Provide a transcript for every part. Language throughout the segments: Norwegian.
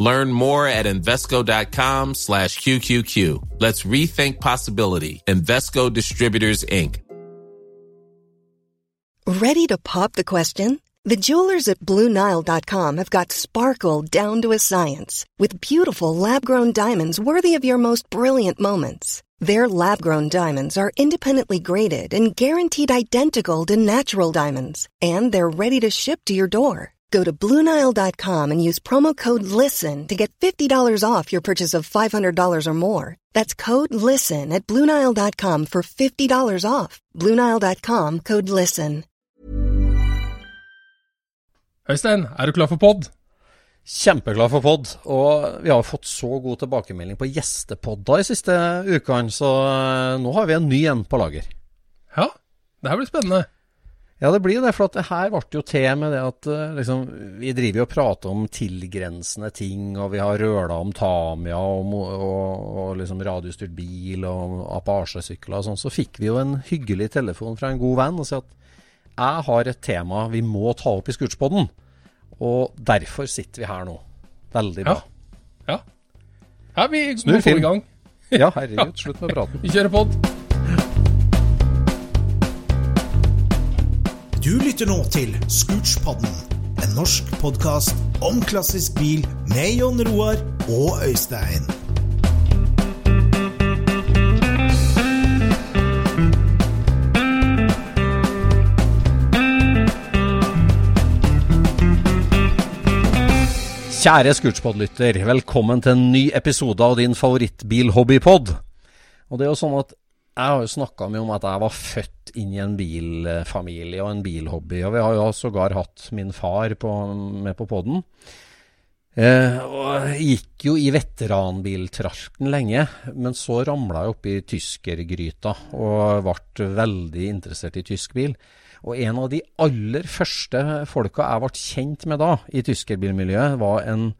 Learn more at Invesco.com slash QQQ. Let's rethink possibility. Investco Distributors, Inc. Ready to pop the question? The jewelers at BlueNile.com have got sparkle down to a science with beautiful lab-grown diamonds worthy of your most brilliant moments. Their lab-grown diamonds are independently graded and guaranteed identical to natural diamonds, and they're ready to ship to your door. Go to BlueNile.com and use promo code LISTEN to get $50 off your purchase of $500 or more. That's code LISTEN at BlueNile.com for $50 off. BlueNile.com code LISTEN. Øystein, er du klar for pod? Kjempeglad for pod, og vi har fått så god tilbakemelding på gjestepodder de siste ukene, så eh, nå har vi en ny en på lager. Ja, det her blir spennende. Ja, det blir jo det, for det her ble jo til med det at eh, liksom, vi driver jo og prater om tilgrensende ting, og vi har røla om Tamia og, og, og liksom radiostyrt bil og Apache-sykler og sånn. Så fikk vi jo en hyggelig telefon fra en god venn og sa at jeg har et tema vi må ta opp i Scootspoden. Og derfor sitter vi her nå. Veldig bra. Ja. ja. ja vi må i gang. ja, herregud. Slutt med praten. Vi kjører pod. Du lytter nå til Scootspodden, en norsk podkast om klassisk bil med Jon Roar og Øystein. Kjære Scootspod-lytter, velkommen til en ny episode av din favorittbil-hobbypod. Og det er jo sånn at jeg har jo snakka mye om at jeg var født inn i en bilfamilie og en bilhobby. Og vi har jo sågar hatt min far på, med på poden. Eh, og jeg gikk jo i veteranbiltrakten lenge, men så ramla jeg oppi tyskergryta og ble veldig interessert i tysk bil. Og en av de aller første folka jeg ble kjent med da, i tyskerbilmiljøet, var en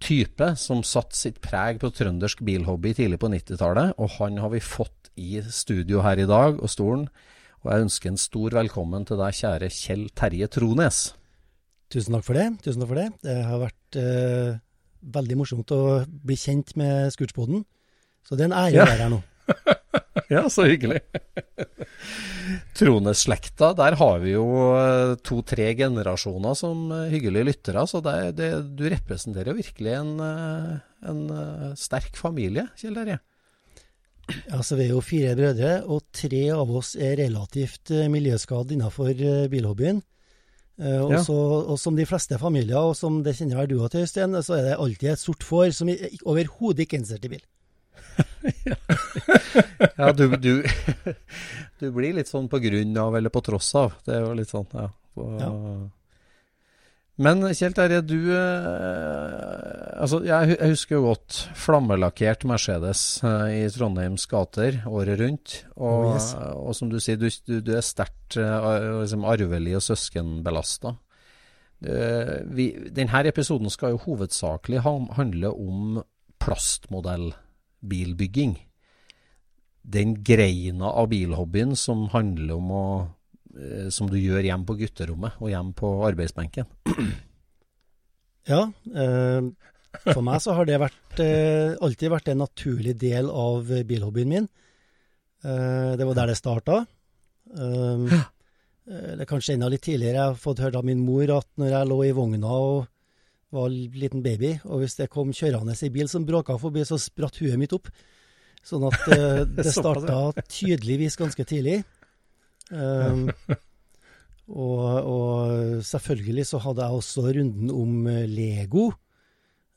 type som satte sitt preg på trøndersk bilhobby tidlig på 90-tallet. Og han har vi fått i studio her i dag, og stolen. Og jeg ønsker en stor velkommen til deg, kjære Kjell Terje Trones. Tusen takk for det. Tusen takk for det. Det har vært eh, veldig morsomt å bli kjent med Scootspoden. Så det er en ære å være her nå. ja, så hyggelig. Trones-slekta, der har vi jo to-tre generasjoner som hyggelige lyttere. Så det, det, du representerer jo virkelig en, en sterk familie, Kjell Terje. Ja, så Vi er jo fire brødre, og tre av oss er relativt miljøskadd innenfor bilhobbyen. Og, ja. så, og, som de fleste familier, og som det kjenner vel du til, Øystein, så er det alltid et sort får som overhodet ikke er interessert i bil. ja, du, du, du, blir litt sånn på grunn av eller på tross av. Det er jo litt sånn, ja. På, ja. Men Kjell Terje, du eh, Altså, jeg, husker jo godt flammelakkert Mercedes eh, i Trondheims gater året rundt. Og, oh, yes. og som du sier, du, du, du er sterkt eh, liksom arvelig og søskenbelasta. Denne episoden skal jo hovedsakelig handle om plastmodell bilbygging. Den greina av bilhobbyen som handler om å Som du gjør hjemme på gutterommet og hjemme på arbeidsbenken. Ja. Eh, for meg så har det vært, eh, alltid vært en naturlig del av bilhobbyen min. Eh, det var der det starta. Eh, eller kanskje enda litt tidligere. Jeg har fått høre av min mor at når jeg lå i vogna og var liten baby, og hvis det kom kjørende i bil som bråka forbi, så spratt huet mitt opp. Sånn at eh, det starta tydeligvis ganske tidlig. Um, og, og selvfølgelig så hadde jeg også runden om eh, Lego.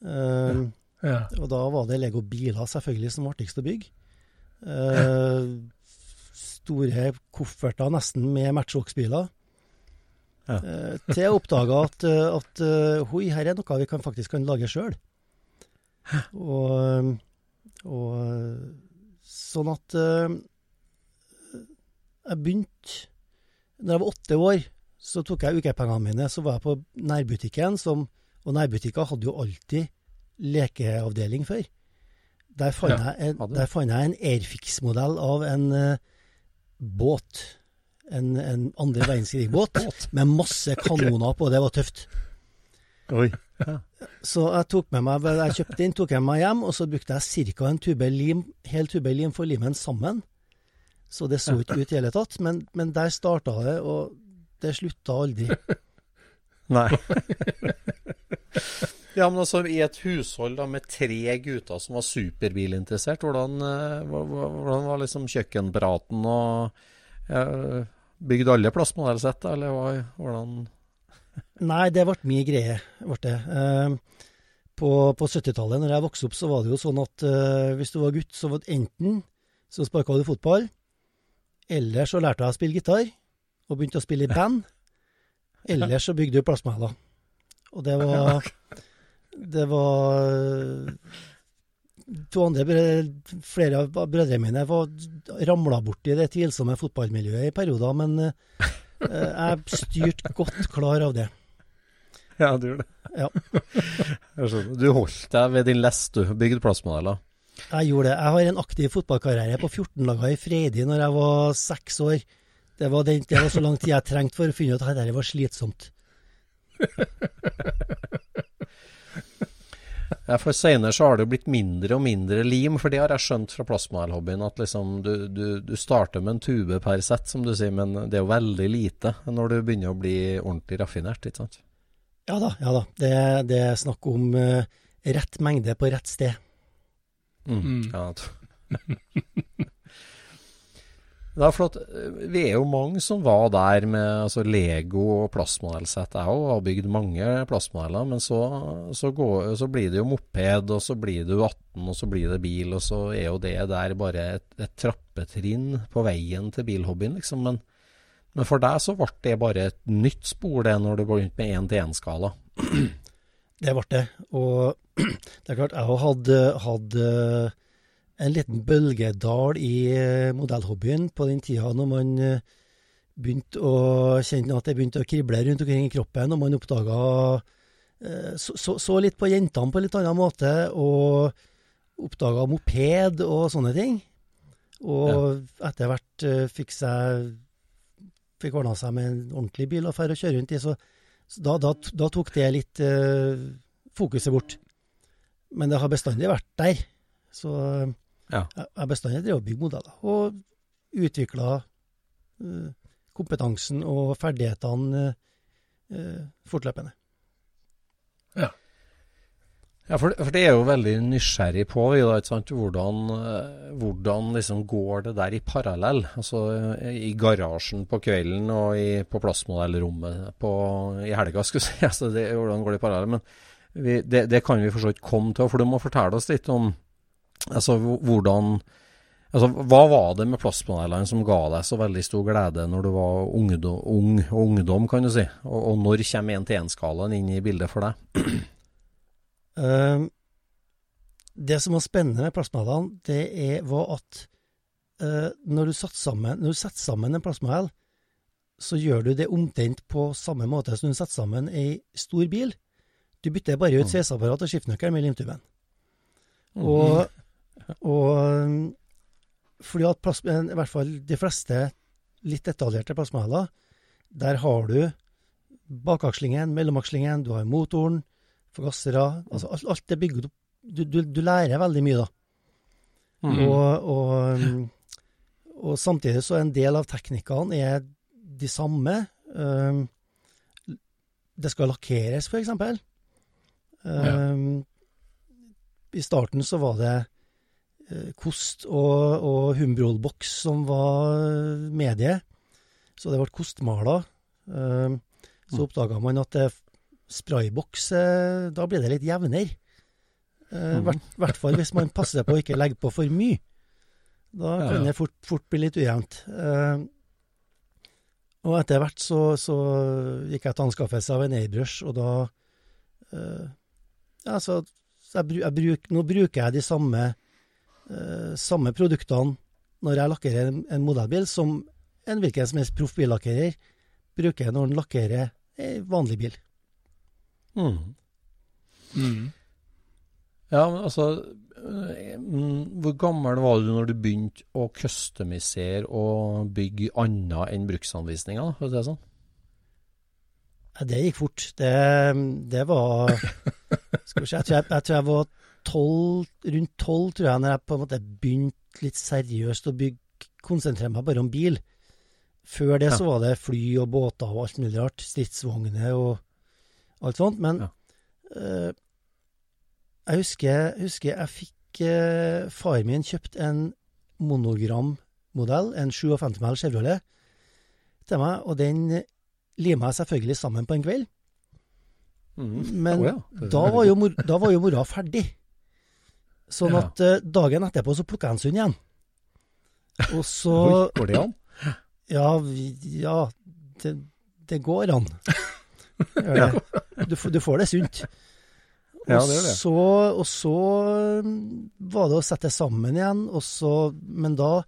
Um, Ja. og da var det Lego-biler selvfølgelig som var artigst å bygge. Uh, store kofferter nesten med Matchbox-biler. Ja. Eh, til jeg oppdaga at, eh, at hoi, her er noe vi kan, faktisk kan lage sjøl. Og, og sånn at jeg begynte Da jeg var åtte år, så tok jeg ukepengene mine, så var jeg på nærbutikken, som, og nærbutikker hadde jo alltid lekeavdeling før. Der fant, Ja, jeg, en, der fant jeg en Airfix-modell av en uh, båt. En, en andre verdenskrig-båt med masse kanoner på. Det var tøft. Oi. Så jeg tok med meg, jeg kjøpte den, tok jeg meg hjem, og så brukte jeg ca. en tube lim, hel tube lim for limen sammen. Så det så ikke ut i hele tatt. Men, men der starta det, og det slutta aldri. Nei. ja, men altså i et hushold da med tre gutter som var superbilinteressert, hvordan, eh, hvordan var liksom kjøkkenpraten og ja, Bygde alle plastmodellsett, eller hva, hvordan Nei, det ble mye greie. Ble det. Eh, på på 70-tallet, når jeg vokste opp, så var det jo sånn at eh, hvis du var gutt, så var det enten så sparka du fotball, eller så lærte jeg å spille gitar, og begynte å spille i band, eller så bygde du plastmodeller. Og det var Det var To andre Flere av brødrene mine var ramla borti det tvilsomme fotballmiljøet i perioder, men eh, jeg styrte godt klar av det. Ja, du gjorde det. Ja. Du holdt deg ved din lest, du. Bygde plastmodeller. Jeg gjorde det. Jeg har en aktiv fotballkarriere på 14-laga i Freidi når jeg var seks år. Det var, den, det var så lang tid jeg trengte for å finne ut at dette var slitsomt. Ja, for Senere så har det jo blitt mindre og mindre lim, for det har jeg skjønt fra plastmalhobbyen. At liksom du, du, du starter med en tube per sett, som du sier, men det er jo veldig lite når du begynner å bli ordentlig raffinert. ikke sant? Ja da, ja da. Det, det er snakk om uh, rett mengde på rett sted. Mm. Ja, Det er flott. eh, vi er jo mange som var der med altså Lego og plastmodellsett. Jeg òg har bygd mange plastmodeller, men så, så, går, så blir det jo moped, og så blir det jo 18, og så blir det bil, og så er jo det der bare et, et trappetrinn på veien til bilhobbyen, liksom. Men, men for deg så ble det bare et nytt spor, det, når du begynte med én-til-én-skala. Det ble det. Og det er klart, jeg òg hadde, hadde en liten bølgedal i eh, modellhobbyen på den tida når man eh, begynte å kjenne at det begynte å krible rundt omkring i kroppen, og man oppdaga eh, så, så, så litt på jentene på en litt annen måte, og oppdaga moped og sånne ting. Og etter hvert fikk seg fikk ordna seg med en ordentlig bil og dra og kjøre rundt i, så, så da, da, da tok det litt uh, fokuset bort. Men det har bestandig vært der. Så eh, Ja. jeg har bestandig drevet og bygd modeller. Og utvikla uh, kompetansen og ferdighetene eh, eh, fortløpende. Ja, for, for det er jo veldig nysgjerrig på da? Hvordan, eh, hvordan liksom går det der i parallell? Altså i garasjen på kvelden og i, på plassmodellrommet på, i helga, skulle si. Altså, det, hvordan går det i parallell? Men vi, det, det kan vi for så vidt komme til, for du må fortelle oss litt om altså, hvordan Altså, Hva var det med plastpanelene som ga deg så veldig stor glede når du var ungdom, ung ungdom, kan du si? Og, og når kommer 1-til-1-skalaen inn i bildet for deg? Eh, det som var spennende med plastmodellene, det er, var at eh, når, du satt sammen, når du setter sammen en plasmahæl, så gjør du det omtrent på samme måte som du setter sammen ei stor bil. Du bytter bare ut sveiseapparat og skiftenøkkel med limtuben. Og, og um, fordi at plasma, i hvert fall de fleste litt detaljerte plasmahæler, der har du bakakslingen, mellomakslingen, du har motoren, forgassere altså alt, alt er bygget opp du, du, du lærer veldig mye, da. Mm. Og, og, um, og samtidig så er en del av teknikkene er de samme. Um, det skal lakkeres, for eksempel. Um, I starten så var det eh, kost og, og Humbrol-boks som var medie. Så det ble kostmaler. Eh, så oppdaga man at det sprayboks, eh, da blir det litt jevnere. I hvert, hvert fall hvis man passer på å ikke legge på for mye. Da Ja, kan ja. det fort, fort bli litt ujevnt. Eh, og etter hvert så, så gikk jeg til anskaffelse av en airbrush, og da eh, Ja, så, jeg, jeg bruk, nå bruker jeg de samme, eh, samme produktene når jeg lakkerer en, en modellbil, som en hvilken som helst proff billakkerer bruker når han lakkerer en vanlig bil. Mm. Mm. Ja, men altså mm, Hvor gammel var du når du begynte å customisere og bygge annet enn bruksanvisninger? For å si det sånn? Ja, det gikk fort. Det, det var Skal vi se, jeg tror jeg, jeg, tror jeg var tolv, rundt tolv, tror jeg, når jeg på en måte begynte litt seriøst å bygge, konsentrere meg bare om bil. Før det Ja. så var det fly og båter og alt mulig rart. Stridsvogner og alt sånt. Men Ja. uh, jeg husker, husker jeg fikk uh, Far min kjøpt en monogrammodell, en 57 mæl Chevrolet, til meg, og den lima jeg selvfølgelig sammen på en kveld. Mm. Men oh, ja, da, var jo mor, da var jo mora ferdig. Sånn Ja. at uh, dagen etterpå så plukka jeg en sund igjen. Og så Går det an? Ja, ja det, det går an. Det. Du, får- du får det sunt. Og, Ja, det det. Så, og så mm, var det å sette sammen igjen, og så, men da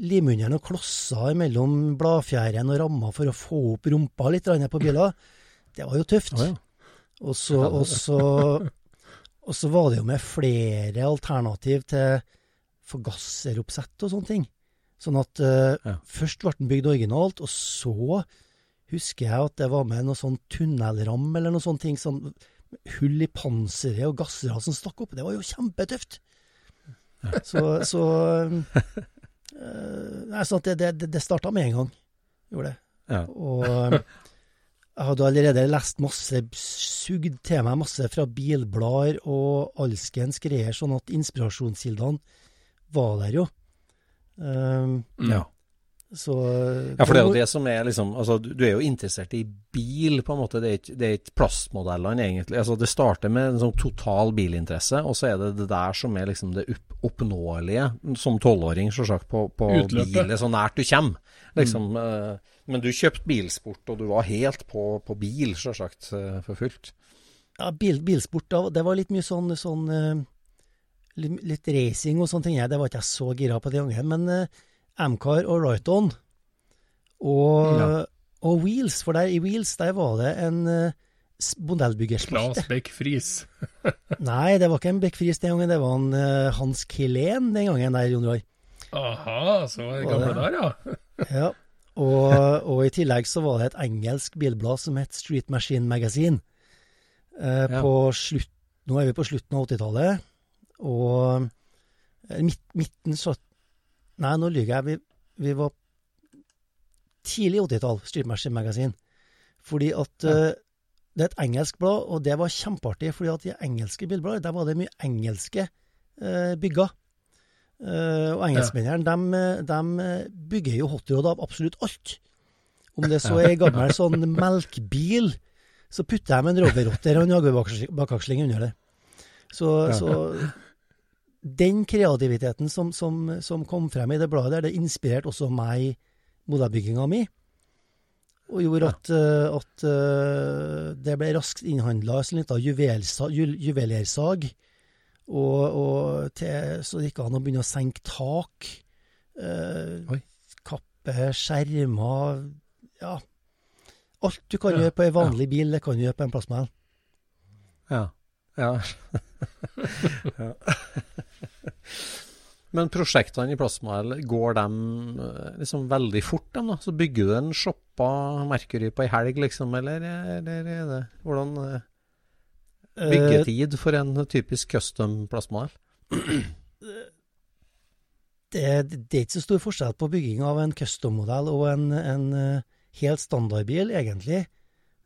lime under noen klosser mellom bladfjæren og ramma for å få opp rumpa litt på biler. Det var jo tøft. Å ja. Og så, og, så, og så var det jo med flere alternativ til forgasseroppsett og sånne ting. Sånn at uh, Ja. først ble den bygd originalt, og så husker jeg at det var med noe sånn tunnelram eller noe sånne ting. Sånn hull i panseret og gassrør som stakk opp. Det var jo kjempetøft. Så, så eh, Nei, at det, det, det starta med en gang. Gjorde det. Ja. Og eh, jeg hadde allerede lest masse, sugd til meg masse fra bilblader og alskens greier, sånn at inspirasjonskildene var der jo. Um, ja. Så Ja, for det er jo det som er liksom altså, Du du er jo interessert i bil, på en måte. Det er ikke, det er ikke plastmodellene, egentlig. Altså, det starter med en sånn total bilinteresse, og så er det det der som er liksom det opp, oppnåelige, som tolvåring, selvsagt, på, på bilen, så nært du kommer. Liksom, eh, men du kjøpte bilsport, og du var helt på, på bil, selvsagt, eh, for fullt. Ja, bil, bilsport, da, det var litt mye sånn, sånn eh, litt, litt racing og sånne ting. Det var ikke jeg så gira på den gangen. Men uh, Amcar og Right-On og, Ja. og Wheels, for der i Wheels der var det en modellbyggerspalte. Claes Beck Friis. Nei, det var ikke en Beck Friis den gangen, det var en eh, Hans Kilén den gangen der, Jon Roar. Aha, så var det gamle der, ja. Ja. Og, og i tillegg så var det et engelsk bilblad som het Street Machine Magazine. Eh, Ja. På slutt, nå er vi på slutten av 80-tallet, og eh, midt, midten Nei, nå lyver jeg. Vi, vi var tidlig 80-tall, Street Machine Magazine. Fordi at eh, det er et engelsk blad, og det var kjempeartig, fordi at i engelske bilblader, der var det mye engelske uh, bygger. Uh, og engelskmennene, de, de bygger jo hotrod av absolutt alt. Om det så er ei gammel sånn melkbil, så putter de en roverrotter og en jaguarbakaksling under det. Så, så den kreativiteten som, som, som kom frem i det bladet, der, det inspirerte også meg modellbygginga mi. Og gjorde at, ja. at at det ble raskt innhandla en liten juvelersag. Og, og til, så det gikk an å begynne å senke tak. Eh, kappe skjermer Ja. Alt du kan Ja, gjøre på ei vanlig bil, det kan du gjøre på en plastmodell. Ja. ja. ja. Men prosjektene i Plasmael, går de eh, liksom veldig fort, dem da? Så bygger du en shoppa Mercury på ei helg, liksom, eller, eller er det Hvordan eh, Byggetid for en typisk custom plasmael? det, det er ikke så stor forskjell på bygging av en custom-modell og en, en eh, helt standardbil, egentlig.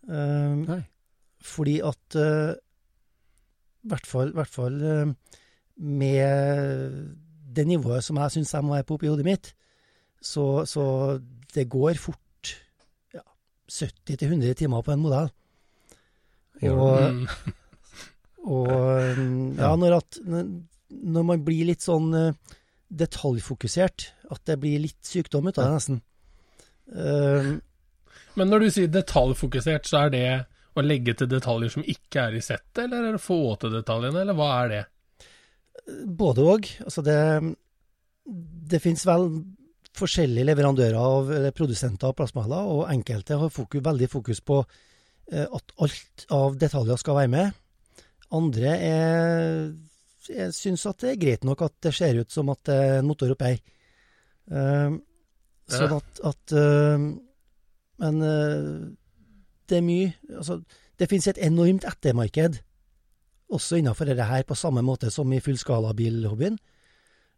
Nei. fordi at hvert fall, hvert fall eh, med det nivået som jeg syns jeg må være på oppi hodet mitt, så, så det går fort ja, 70-100 timer på en modell. Og, Mm. og mm, ja, når, at, når man blir litt sånn eh, detaljfokusert, at det blir litt sykdom ut av det, nesten. Eh, Men når du sier detaljfokusert, så er det å legge til detaljer som ikke er i settet, eller er det få til detaljene, eller hva er det? Både òg. Altså det Det finnes vel forskjellige leverandører av eller produsenter av plastmaler, og enkelte har fokus, veldig fokus på eh, at alt av detaljer skal være med. Andre er jeg syns at det er greit nok at det ser ut som at det er en motor oppi her. Uh, sånn at, at uh, Men er mye Altså, det finnes et enormt ettermarked også innenfor dette her, på samme måte som i fullskalabilhobbyen.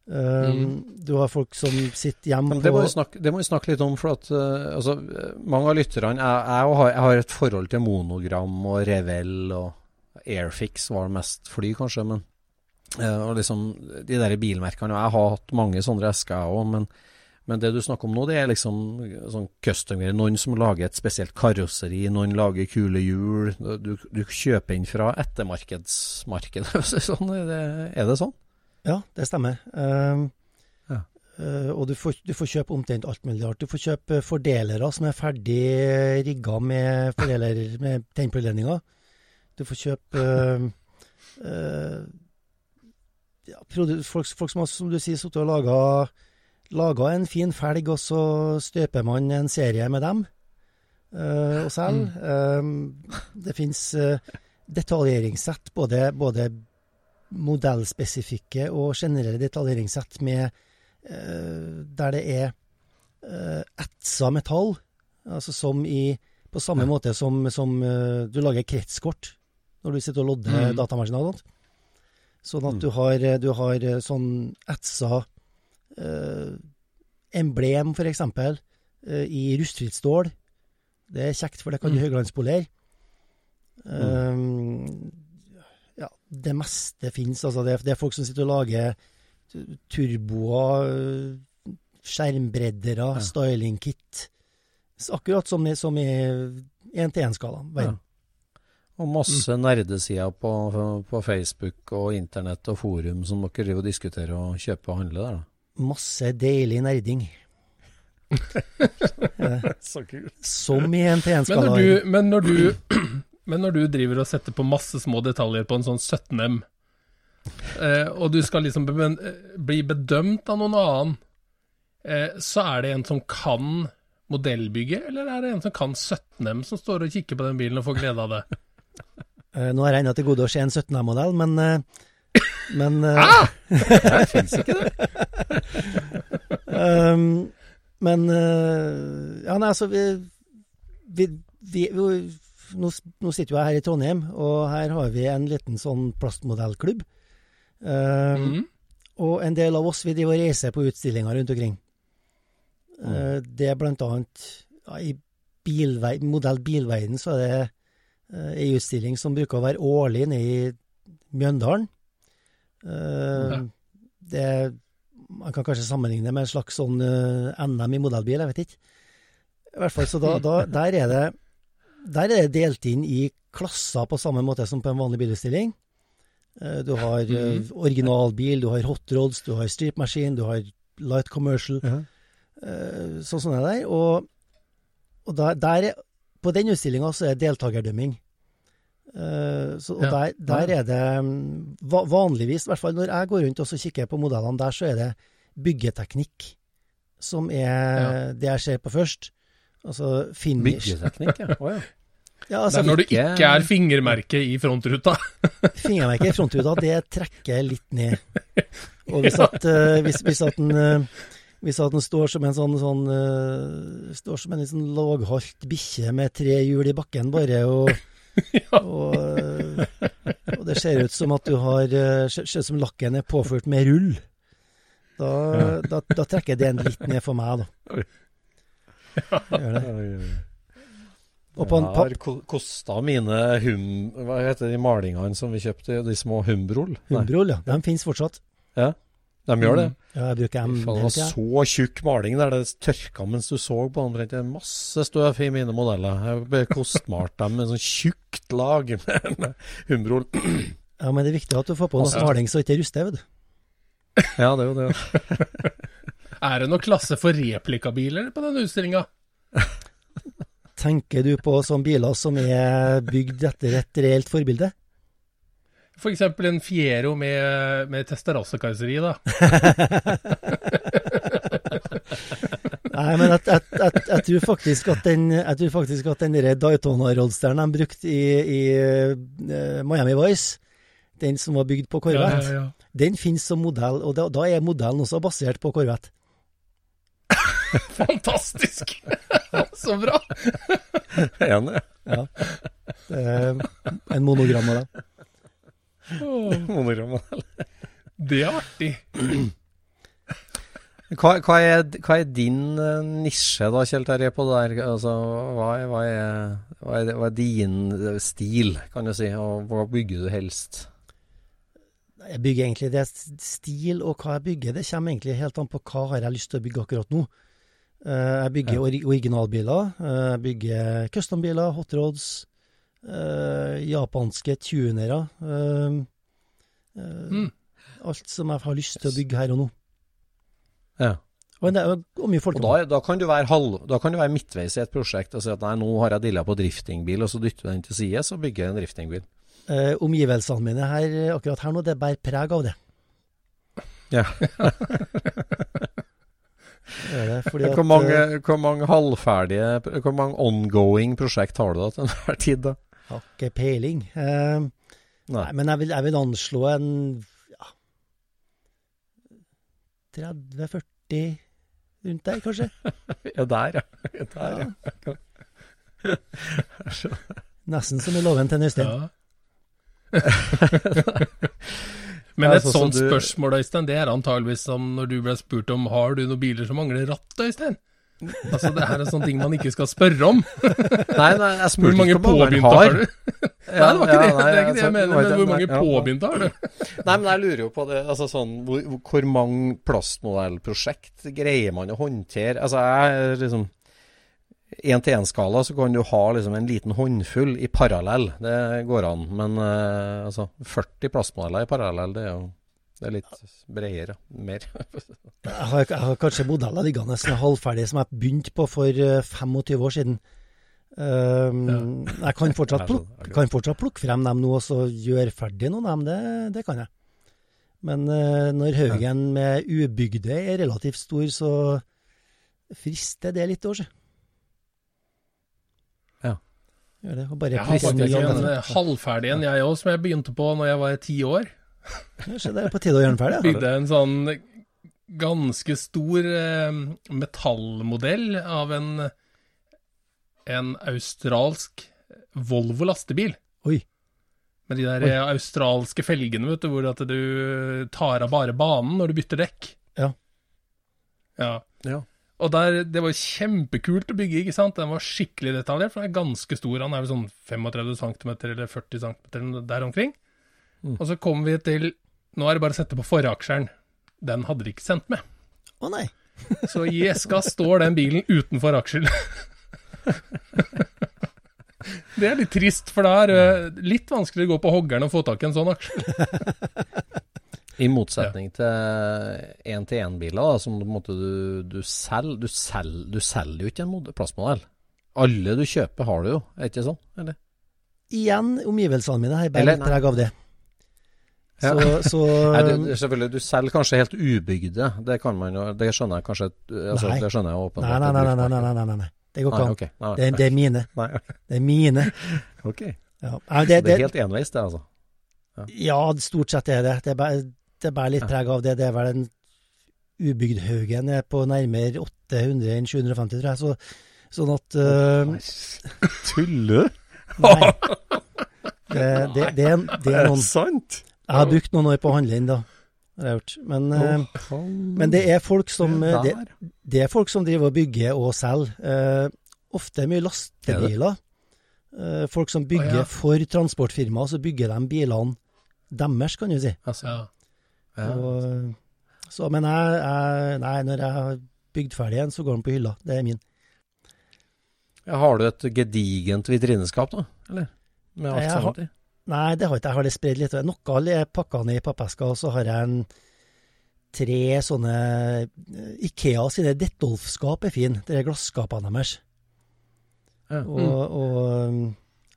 Um, Du har folk som sitter hjemme det må snakke, det må vi snakke litt om, for at uh, altså, mange av lytterne jeg, jeg, har, jeg har et forhold til monogram og Revell og Airfix var det mest fly, kanskje. Men uh, og liksom de der bilmerkene og Jeg har hatt mange sånne esker, jeg òg. Men, men det du snakker om nå, det er liksom sånn custom-greier. Noen som lager et spesielt karosseri, noen lager kule hjul. Du, du kjøper inn fra ettermarkedsmarkedet. sånn, er, det, er det sånn? Ja, det stemmer. Uh, Ja. Uh, og du får, du får kjøpe omtrent alt mulig rart. Du får kjøpe fordelere som er ferdig rigga med, fordeler, med tennpåledninger. Du får kjøpe uh, ja, folk, folk som har, som du sier, sittet og laga, laga en fin felg, og så støper man en serie med dem uh, og selger. Eh, det fins detaljeringssett, både, både modellspesifikke og generelle detaljeringssett med uh, der det er uh, etsa metall, altså som i På samme måte som, som eh, du lager kretskort når du sitter og lodder Mm. datamaskiner og sånt. Sånn at Mm. du har, du har eh, sånn etsa eh, emblem, for eksempel, eh, i rustfritt stål. Det er kjekt, for det kan du Mm. høyglanspolere. Um, ja, det meste fins. Altså det, det er folk som sitter og lager turboer, skjermbreddere, Ja. styling-kit. Akkurat som i, som i 1-til-1-skalaen. Ja. Og masse nerdesider på, på Facebook og internett og forum som dere driver og diskuterer og kjøper og handler der. da. Masse deilig nerding. Så kult. Som i en 1-til-1-skalaen. når, du, men, når du, men når du driver og setter på masse små detaljer på en sånn 17M, eh, og du skal liksom be, bli bedømt av noen annen, eh, så er det en som kan modellbygge, eller er det en som kan 17M, som står og kikker på den bilen og får glede av det? Eh, Nå har jeg ennå til gode å se en 17M-modell, men, eh, men eh, Det fins ikke det. Um, men uh, Ja, nei, altså vi, vi, vi, vi nå, nå sitter jeg her i Trondheim, og her har vi en liten sånn plastmodellklubb. Um, Mhm. Og en del av oss vi driver og reiser på utstillinger rundt omkring. Mm. Uh, det er blant annet ja, I bilvei, modell bilverden så er det uh, ei utstilling som bruker å være årlig nede i Mjøndalen. Uh, Det Man kan kanskje sammenligne med en slags sånn uh, NM i modellbil, jeg vet ikke. I hvert fall, så da, da der er det der er det delt inn i klasser på samme måte som på en vanlig bilutstilling. Eh, Du har eh, Mhm. originalbil, du har hot rods, du har stripmaskin, machine, du har light commercial, eh, sånn som det der. Og, og der, der er, på den utstillinga så er deltakerdømming. Eh, så, og Ja. der, der er det mm, vanligvis, i hvert fall når jeg går rundt og så kikker på modellene der, så er det byggeteknikk som er det jeg ser på først. Altså finish. Byggeteknikk, ja. Oh, ja. Ja, Det altså, er når det ikke- er fingermerke i frontruta. fingermerke i frontruta, det trekker litt ned. Og hvis at, uh, hvis, hvis at den uh, hvis at den står som en sånn, sånn uh, Står som en sånn låghalt bikkje med tre hjul i bakken bare, og, og, og det ser ut som at du har eh, Ser ut som lakken er påført med rull. Da, da, da trekker den litt ned for meg, da. Gjør det. Og på en Jeg pa- har ko- kosta mine hum... Hva heter de malingene som vi kjøpte? De små Humbrol? Nei. Humbrol, ja. De finnes fortsatt. Ja. De gjør det. Ja, jeg bruker M Faen, det hele var så tjukk maling der det tørka mens du så på den. det er masse støv i mine modeller. Jeg kostmalt dem med sånn tjukt lag med, med Humbrol. Ja, men det er viktig at du får på noe maling så det ikke ruster, vet du. Ja, det er jo det. Er det noe klasse for replikabiler på den utstillinga? Tenker du på sånne biler som er bygd etter et reelt forbilde? F.eks. en Fiero med, med Testarossa-karosseri, da. Nei, men jeg, jeg, jeg, jeg tror faktisk at den, jeg tror faktisk at den Daytona-roadsteren de brukte i, i uh, Miami Vice, den som var bygd på Corvette, Ja, ja, ja. den finnes som modell, og da, da er modellen også basert på Corvette. Fantastisk! Så bra! Enig. Ja. Det er en monogram av det. Monogram. Det er artig. Hva, hva, er, hva er din eh, nisje da, Kjell Terje, på det der? Altså, hva, er, hva, er, hva, er, hva er din eh, stil, kan du si, og hva bygger du helst? Jeg bygger egentlig det stil, og hva jeg bygger, det kommer egentlig helt an på hva jeg har lyst til å bygge akkurat nå. Eh, Jeg bygger ori originalbiler, eh, jeg bygger custombiler, hotrods. Japanske tunere. eh, eh, Mm. Alt som jeg har lyst til å bygge her og nå. Ja. Og, det og mye folk Og da, da, kan du være halv, da kan du være midtveis i et prosjekt og si at nei, nå har jeg dilla på driftingbil, og så dytter du den til side, så bygger jeg en driftingbil. eh, Omgivelsene mine her, akkurat her nå, det bærer preg av det. Ja. Det det, fordi at, Hvor mange, eh, hvor mange halvferdige, hvor mange ongoing prosjekt har du da til enhver tid, da? Har ikke peiling. Uh, Nei. nei, men jeg vil, jeg vil anslå en ja, 30-40 rundt der, kanskje. Ja, der, ja. Der, ja. Nesten som i låven til Øystein. Ja. Men et sånn sånt spørsmål, Øystein, det er antageligvis som når du ble spurt om har du noen biler som mangler ratt, Øystein? Altså, det her er sånne ting man ikke skal spørre om. Nei, nei, jeg spurte Hvor mange ikke mange påbegynte har du? Nei, det var ikke det, det er ikke det jeg mener, men hvor mange ja. påbegynte har du? Nei, men jeg lurer jo på det, altså sånn, hvor, hvor- mange plastmodellprosjekt greier man å håndtere? Altså, jeg liksom En-til-én-skala så kan du ha liksom en liten håndfull i parallell, det går an. Men uh, altså, 40 plastmodeller i parallell, det er jo det er litt bredere. Mer. Jeg har, jeg har kanskje modeller liggende som er halvferdige, som jeg begynte på for eh, 25 år siden. Um, Jeg kan fortsatt, plukke, kan fortsatt plukke frem dem nå og så gjøre ferdig noen av dem, det, det kan jeg. Men uh, når haugen med ubygde er relativt stor, så frister det litt òg, si. Ja. Gjør det. Og bare Jeg har faktisk en eh, halvferdig en, jeg òg, som jeg begynte på når jeg var ti år. Kanskje det er på tide å gjøre den ferdig? Bygde en sånn ganske stor eh, metallmodell av en, en australsk Volvo lastebil. Oi. Med de der Oi. australske felgene, vet du, hvor at du tar av bare banen når du bytter dekk. Ja. Ja. Ja. Og der, det var kjempekult å bygge, ikke sant? Den var skikkelig detaljert, for den er ganske stor. Han er vel sånn 35 cm eller 40 cm der omkring. Mm. Og så kom vi til Nå er det bare å sette på foraksjeren. Den hadde de ikke sendt med. Å nei. Så i eska står den bilen utenfor aksjel. Det er litt trist, for da er det litt vanskelig å gå på hoggeren og få tak i en sånn aksjel. I motsetning til én-til-én-biler, som du, du selger du, selger, du selger jo ikke en plassmodell. plastmodell. Alle du kjøper, har du jo, er ikke sånn? Eller? Igjen, omgivelsene mine har nei. preg av det. Ja. Så, så, Nei, du, um, selvfølgelig, du selger kanskje helt ubygde. Det kan man jo, det skjønner jeg kanskje altså, nei. Det skjønner jeg åpenbart. Nei, nei, nei. nei, nei, nei det går ikke an. Okay. Det, det, er mine. Det er mine. ok. Ja. Det, det, det, er helt enveis, det, altså? Ja. ja. stort sett er det. Det bærer litt preg av det. Det er vel en Ubygdhaugen er på nærmere 800 enn 750, tror jeg. Så, sånn at uh, Tuller du? Nei. Det, det, det, er, det, er, noen, det er sant? Jeg har brukt noen år på å handle inn, da. Det har jeg gjort. Men, oh, men det er folk som øh, det, det er folk som driver og bygger og selger. Eh, ofte mye lastebiler. Eh, folk som bygger oh, ja. for transportfirmaer, så bygger de bilene deres, kan du si. Altså, Ja. ja. Og, Så, men jeg, jeg Nei, når jeg har bygd ferdig en, så går den på hylla. Det er min. Ja, har du et gedigent vitrineskap, da? Eller? Med alt Jeg har- sammen? Nei, det har ikke jeg. Jeg har det spredd litt. Noe er pakka ned i pappesker, og så har jeg en tre sånne eh, Ikea sine Detolf-skap er fin. Det er glasskapene deres. Ja. Og, og um,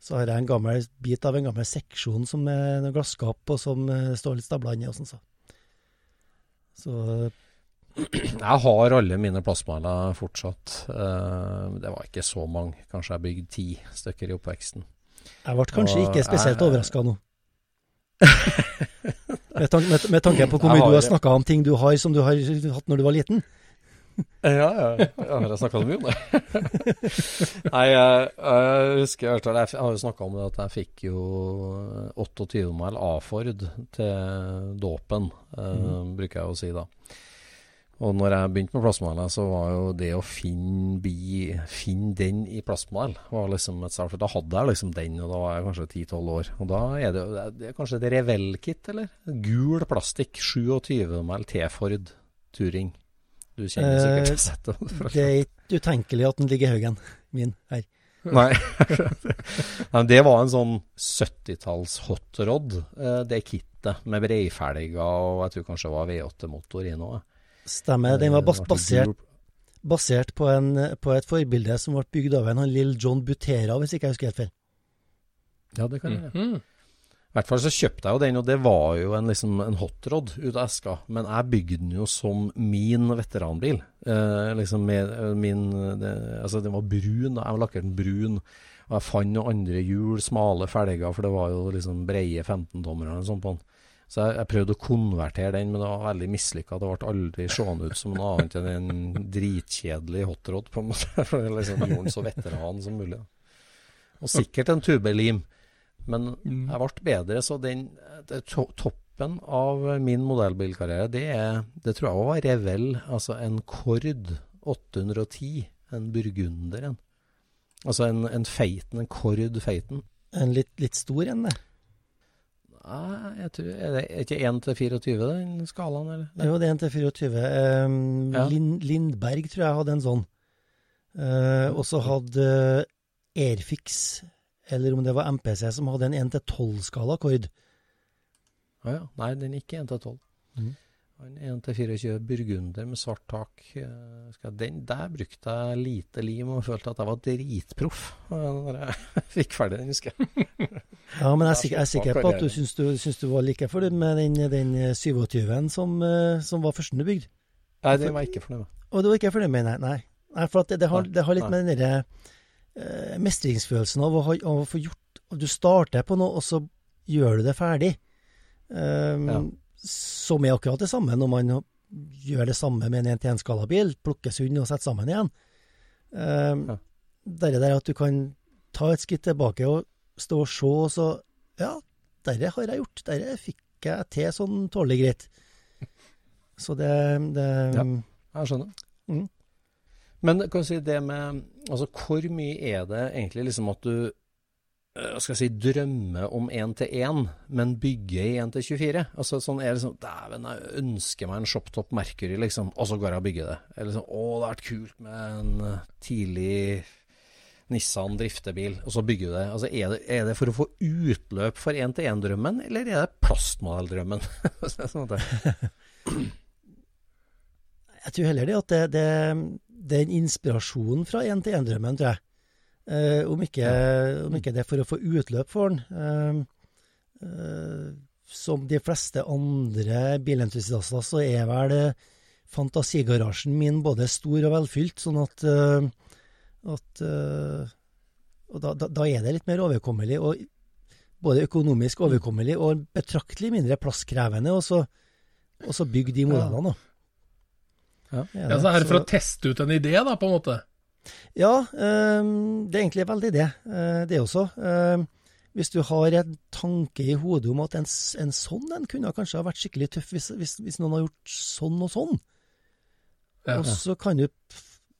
så har jeg en gammel bit av en gammel seksjon som er noen glasskap, og som eh, står litt stabla inni sånn. Så. så Jeg har alle mine plastmaler fortsatt. Eh, det var ikke så mange. Kanskje jeg bygde ti stykker i oppveksten. Jeg ble kanskje Og ikke spesielt overraska nå. med, tanke, med, med tanke på hvor mye har- du har snakka om ting du har som du har hatt når du var liten. Ja, ja. Jeg har snakka mye om det? Nei, jeg, jeg husker Jeg har jo snakka om det at jeg fikk jo 28 mil A-Ford til dåpen, eh, bruker jeg å si da. Og når jeg begynte med plastmaler, så var jo det å finne, bi, finne den i plastmal var liksom et start. For da hadde jeg liksom den, og da var jeg kanskje 10-12 år. Og da er det, det er kanskje et Revell-kit, eller? Gul plastikk, 27 mæl T-Ford Turing. Du kjenner sikkert Eh, til settet. Det er ikke utenkelig at den ligger i haugen min her. Nei. Nei, det var en sånn 70-talls hot rod, eh, det kittet, med breifelger og jeg tror kanskje det var V8-motor i nå. Stemmer. Den var bas Eh, ble basert, basert på, en, på et forbilde som ble bygd av en han Lill John Butera, hvis ikke jeg husker helt feil. Ja, det kan jeg. Mhm. I hvert fall så kjøpte jeg jo den, og det var jo en, liksom, en hotrod ut av eska. Men jeg bygde den jo som min veteranbil. Eh, liksom med, eh, min, det, altså den var brun, da. jeg lakkerte den brun. Og jeg fant noen andre hjul, smale felger, for det var jo liksom breie 15-tommere eller sånn på den. Så jeg, jeg prøvde å konvertere den, men det var veldig mislykka. Det ble aldri seende ut som noe annet enn en dritkjedelig hotrod, på en måte. For jeg liksom gjorde den så veteran som mulig. Og sikkert en tubelim. Men jeg ble bedre, så den to, toppen av min modellbilkarriere, det, er, det tror jeg var Revell. Altså en Kord 810, en burgunder en. Altså en, en Feiten, en Kord Feiten. En litt, litt stor en, det. Nei, jeg tror, er det ikke 1 til 24 den skalaen, eller? Jo, det er en til 24. Um, Ja. Lind, Lindberg tror jeg hadde en sånn. Uh, og så hadde Airfix, eller om det var MPC, som hadde en 1 til 12-skala akkord. Ah, ja. Nei, den er ikke 1 til 12. Mhm. En 1-24 burgunder med svart tak. eh, skal- Den, der brukte jeg lite lim og følte at jeg var dritproff når jeg fikk ferdig den, husker jeg. Ja, men jeg er, sikker, jeg er sikker på at du syns du, syns du var like fornøyd med den, den 27-en som, eh, som var førsten du bygde. Nei, den var jeg ikke fornøyd med. Og du var ikke fornøyd med den? Nei. nei for at det, det, har, det har litt med den derre uh, mestringsfølelsen av å, ha, av å få gjort Du starter på noe, og så gjør du det ferdig. Um, Ja. Som er akkurat det samme når man gjør det samme med en 1-til-1-skalabil. Plukker sund og setter sammen igjen. Um, Ja. Det der at du kan ta et skritt tilbake og stå og se, og så Ja, dette har jeg gjort. Dette fikk jeg til sånn tålelig greit. Så det, det Ja. Jeg skjønner. Mm. Men kan du si det med Altså, hvor mye er det egentlig liksom at du skal jeg si, drømme om 1 til 1, men bygge i 1 til 24? Altså sånn er det sånn Dæven, jeg ønsker meg en Shoptop Mercury, liksom, og så går jeg og bygger det. Eller sånn Å, det har vært kult med en eh, tidlig Nissan driftebil, og så bygger du det. Altså, er det, er det for å få utløp for 1-til-1-drømmen, eller er det plastmodelldrømmen? sånn Jeg tror heller det at det, det, en inspirasjon fra én-til-én-drømmen, tror jeg. Eh, om, ikke, om ikke det er for å få utløp for den. Eh, eh, som de fleste andre bilentusiaster, så er vel fantasigarasjen min både stor og velfylt, sånn at, at Og da, da, da er det litt mer overkommelig, og både økonomisk overkommelig og betraktelig mindre plasskrevende, og så, og så bygge de modellene, da. Ja. Ja, så er det for å teste ut en idé, da, på en måte? Ja, ehm, det er egentlig veldig det. eh, det også. Ehm, hvis du har en tanke i hodet om at en, en sånn en kunne kanskje ha vært skikkelig tøff hvis, hvis, hvis noen har gjort sånn og sånn, Ja. og så kan du,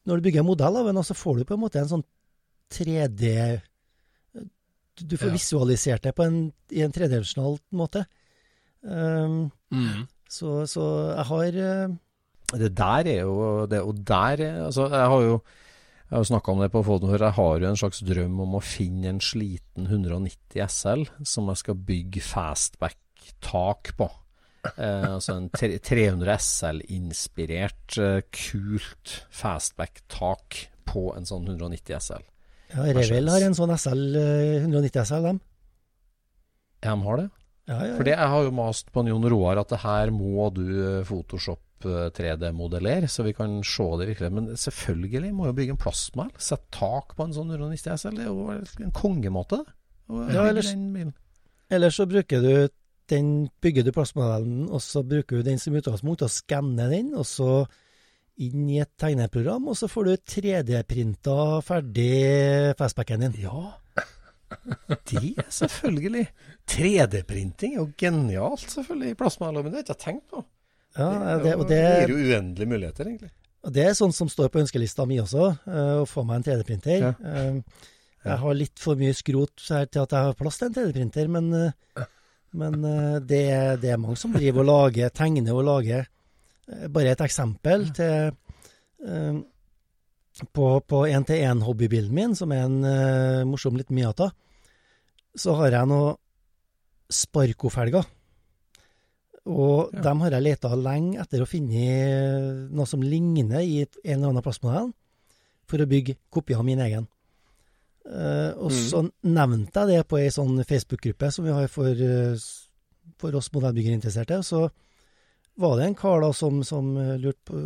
når du bygger en modell av en, så får du på en måte en sånn 3D Du, får Ja. visualisert det på en, i en tredimensjonal måte. Um, Mm. Så, så jeg har eh, Det der er jo det, Og der er- Altså, jeg har jo jeg har jo snakka om det på Foden før. Jeg har jo en slags drøm om å finne en sliten 190 SL som jeg skal bygge fastback-tak på. Eh, altså en 300 SL-inspirert, eh, kult fastback-tak på en sånn 190 SL. ja, Revel har en sånn SL, eh, 190 SL, dem. Ja, de har det? Ja, ja, For jeg har jo mast på en Jon Roar at det her må du eh, Photoshop eh, 3D-modellere, så vi kan se det virkelig. Men selvfølgelig må jo bygge en plastmall. Sette tak på en sånn 190 SL. Det er jo en kongemåte. Ja, ellers, ellers- så bruker du den, bygger du plastmodellen, og så bruker du den som utgangspunkt og skanner den, og så inn i et tegneprogram, og så får du 3D-printa ferdig fastbacken din. Ja, det er selvfølgelig. 3D-printing er jo genialt, selvfølgelig, i plasmaallommen. Det har jeg ikke tenkt på. Ja, Det og det gir jo uendelige muligheter, egentlig. og det er sånn som står på ønskelista mi også, eh, å få meg en 3D-printer. Ja. Eh, Jeg har litt for mye skrot her til at jeg har plass til en 3D-printer, men, eh, men det, det er mange som driver og lager, tegner og lager. Bare et eksempel til På, på 1-til-1-hobbybilen min, som er en morsom liten Miata, så har jeg noe Sparko-felger. Og Ja. dem har jeg leta lenge etter å finne noe som ligner i en eller annen plastmodell, for å bygge kopi av min egen. Uh, og så nevnte jeg det på ei sånn Facebook-gruppe som vi har for, eh, for oss modellbyggerinteresserte. Og så var det en kar da som, som eh, lurte på,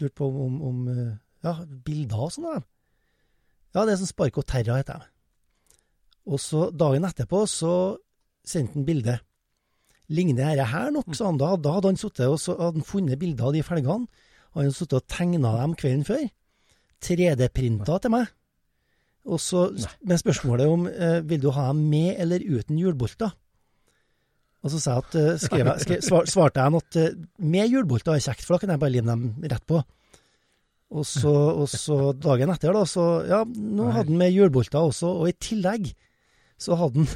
lurt på om, om ja, bilder og sånn. Ja, det er sånn Sparko Terra heter jeg. Og så dagen etterpå så sendte han bilde. Ligner dette her nok, sa han. Da, da hadde han sittet og så hadde han funnet bilder av de felgene. Han hadde sittet og tegna dem kvelden før. 3D-printa til meg. Og så med spørsmålet om eh, vil du ha dem med eller uten hjulbolter. Og så sa jeg at, eh, skrev jeg, skrev, svar, svarte jeg at eh, med hjulbolter er kjekt, for da kan jeg bare lime dem rett på. Og så, og så dagen etter, da, så Ja, nå hadde han med hjulbolter også, og i tillegg så hadde han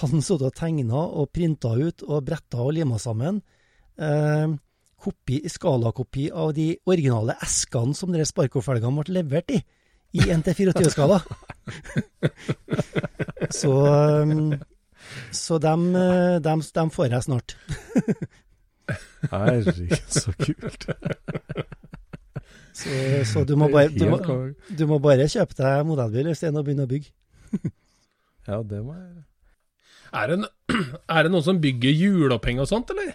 han satt og tegna og printa ut og bretta og lima sammen eh, kopi, skalakopi av de originale eskene som de Sparko-felgene ble levert i, i 1-24-skala. så um, så dem, eh, dem, dem får jeg snart. Herregud, så kult. Så, så du, må bare, du, må, du må bare kjøpe deg modellbil hvis det er noe begynne å bygge. Ja, det må jeg Er det, er det noen som bygger hjuloppheng og sånt, eller?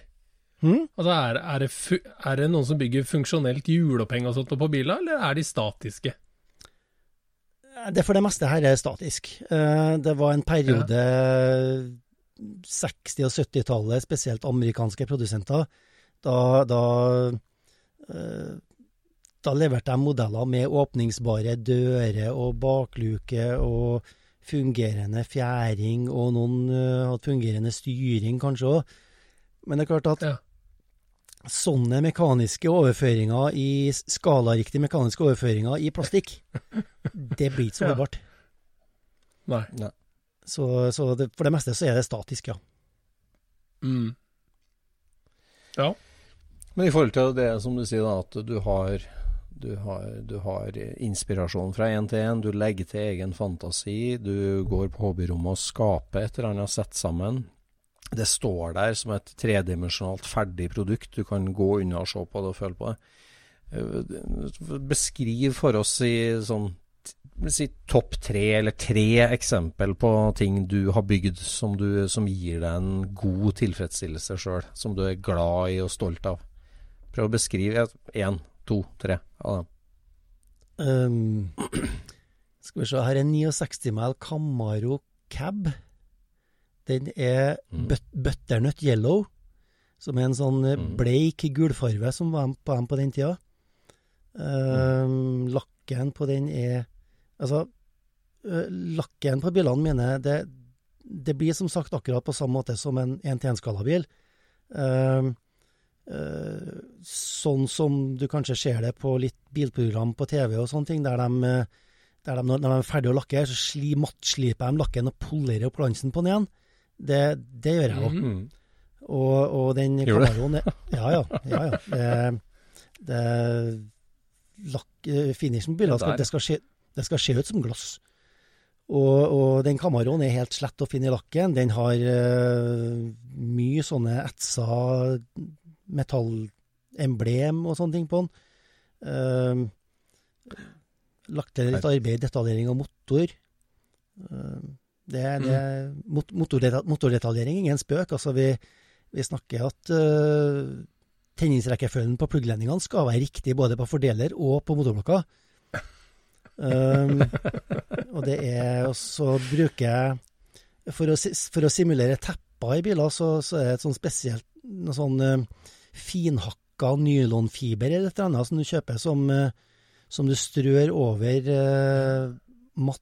Hm? Altså, er, er, det er det noen som bygger funksjonelt hjuloppheng og sånt på biler, eller er de statiske? Det for det meste her er statisk. Eh, Det var en periode 60- og 70-tallet, spesielt amerikanske produsenter, da, da, eh, da leverte de modeller med åpningsbare dører og bakluke og fungerende fjæring, og noen eh, hadde fungerende styring kanskje òg. Men det er klart at Ja. sånne mekaniske overføringer i skalariktige mekaniske overføringer i plastikk, det blir ikke så Ja. Nei. Nei. Så, så det, for det meste så er det statisk, ja. Mm. Ja. Men i forhold til det som du sier, da, at du har, du har, du har inspirasjon fra én til én, du legger til egen fantasi, du går på hobbyrommet og skaper et eller annet sett sammen. Det står der som et tredimensjonalt ferdig produkt, du kan gå unna og se på det og føle på det. Beskriv for oss i sånn si topp tre eller tre eksempel på ting du har bygd som, du, som gir deg en god tilfredsstillelse sjøl, som du er glad i og stolt av. Prøv å beskrive én, to, tre av dem. Um, skal vi se, her er 69 mile Camaro Cab. Den er Mm. butternut yellow, som er en sånn eh, Mm. bleik gulfarve som var på dem på den tida. Um, lakken på den er Altså, eh, lakken på bilene mine, det, det blir som sagt akkurat på samme måte som en 1-til-1-skalabil. Um, eh, sånn som du kanskje ser det på litt bilprogram på TV og sånne ting, der de, eh, der de når de er ferdige å lakke, så sli, mattsliper de lakken og polerer opp glansen på den igjen. Det, det gjør jeg òg. Mm. Og, og den? Camaroen Ja, ja. ja, ja. Det, det lakk, eh, Finishen på bilene det, skal se, det skal se ut som glass. Og, og den Camaroen er helt slett og fin i lakken. Den har uh, mye sånne etsa metallemblem og sånne ting på den. Uh, lagt til litt arbeid, i detaljering av motor. Uh, det, det, er mot, motordeta- Motordetaljering er ingen spøk. Altså, vi, vi snakker at uh, tenningsrekkefølgen på pluggledningene skal være riktig både på fordeler og på motorblokka. Um, og det er Og så bruker jeg For for å simulere tepper i biler, så, så er det et sånn spesielt noe sånn uh, finhakka nylonfiber eller et eller annet som du kjøper som, eh, som du strør over uh, matt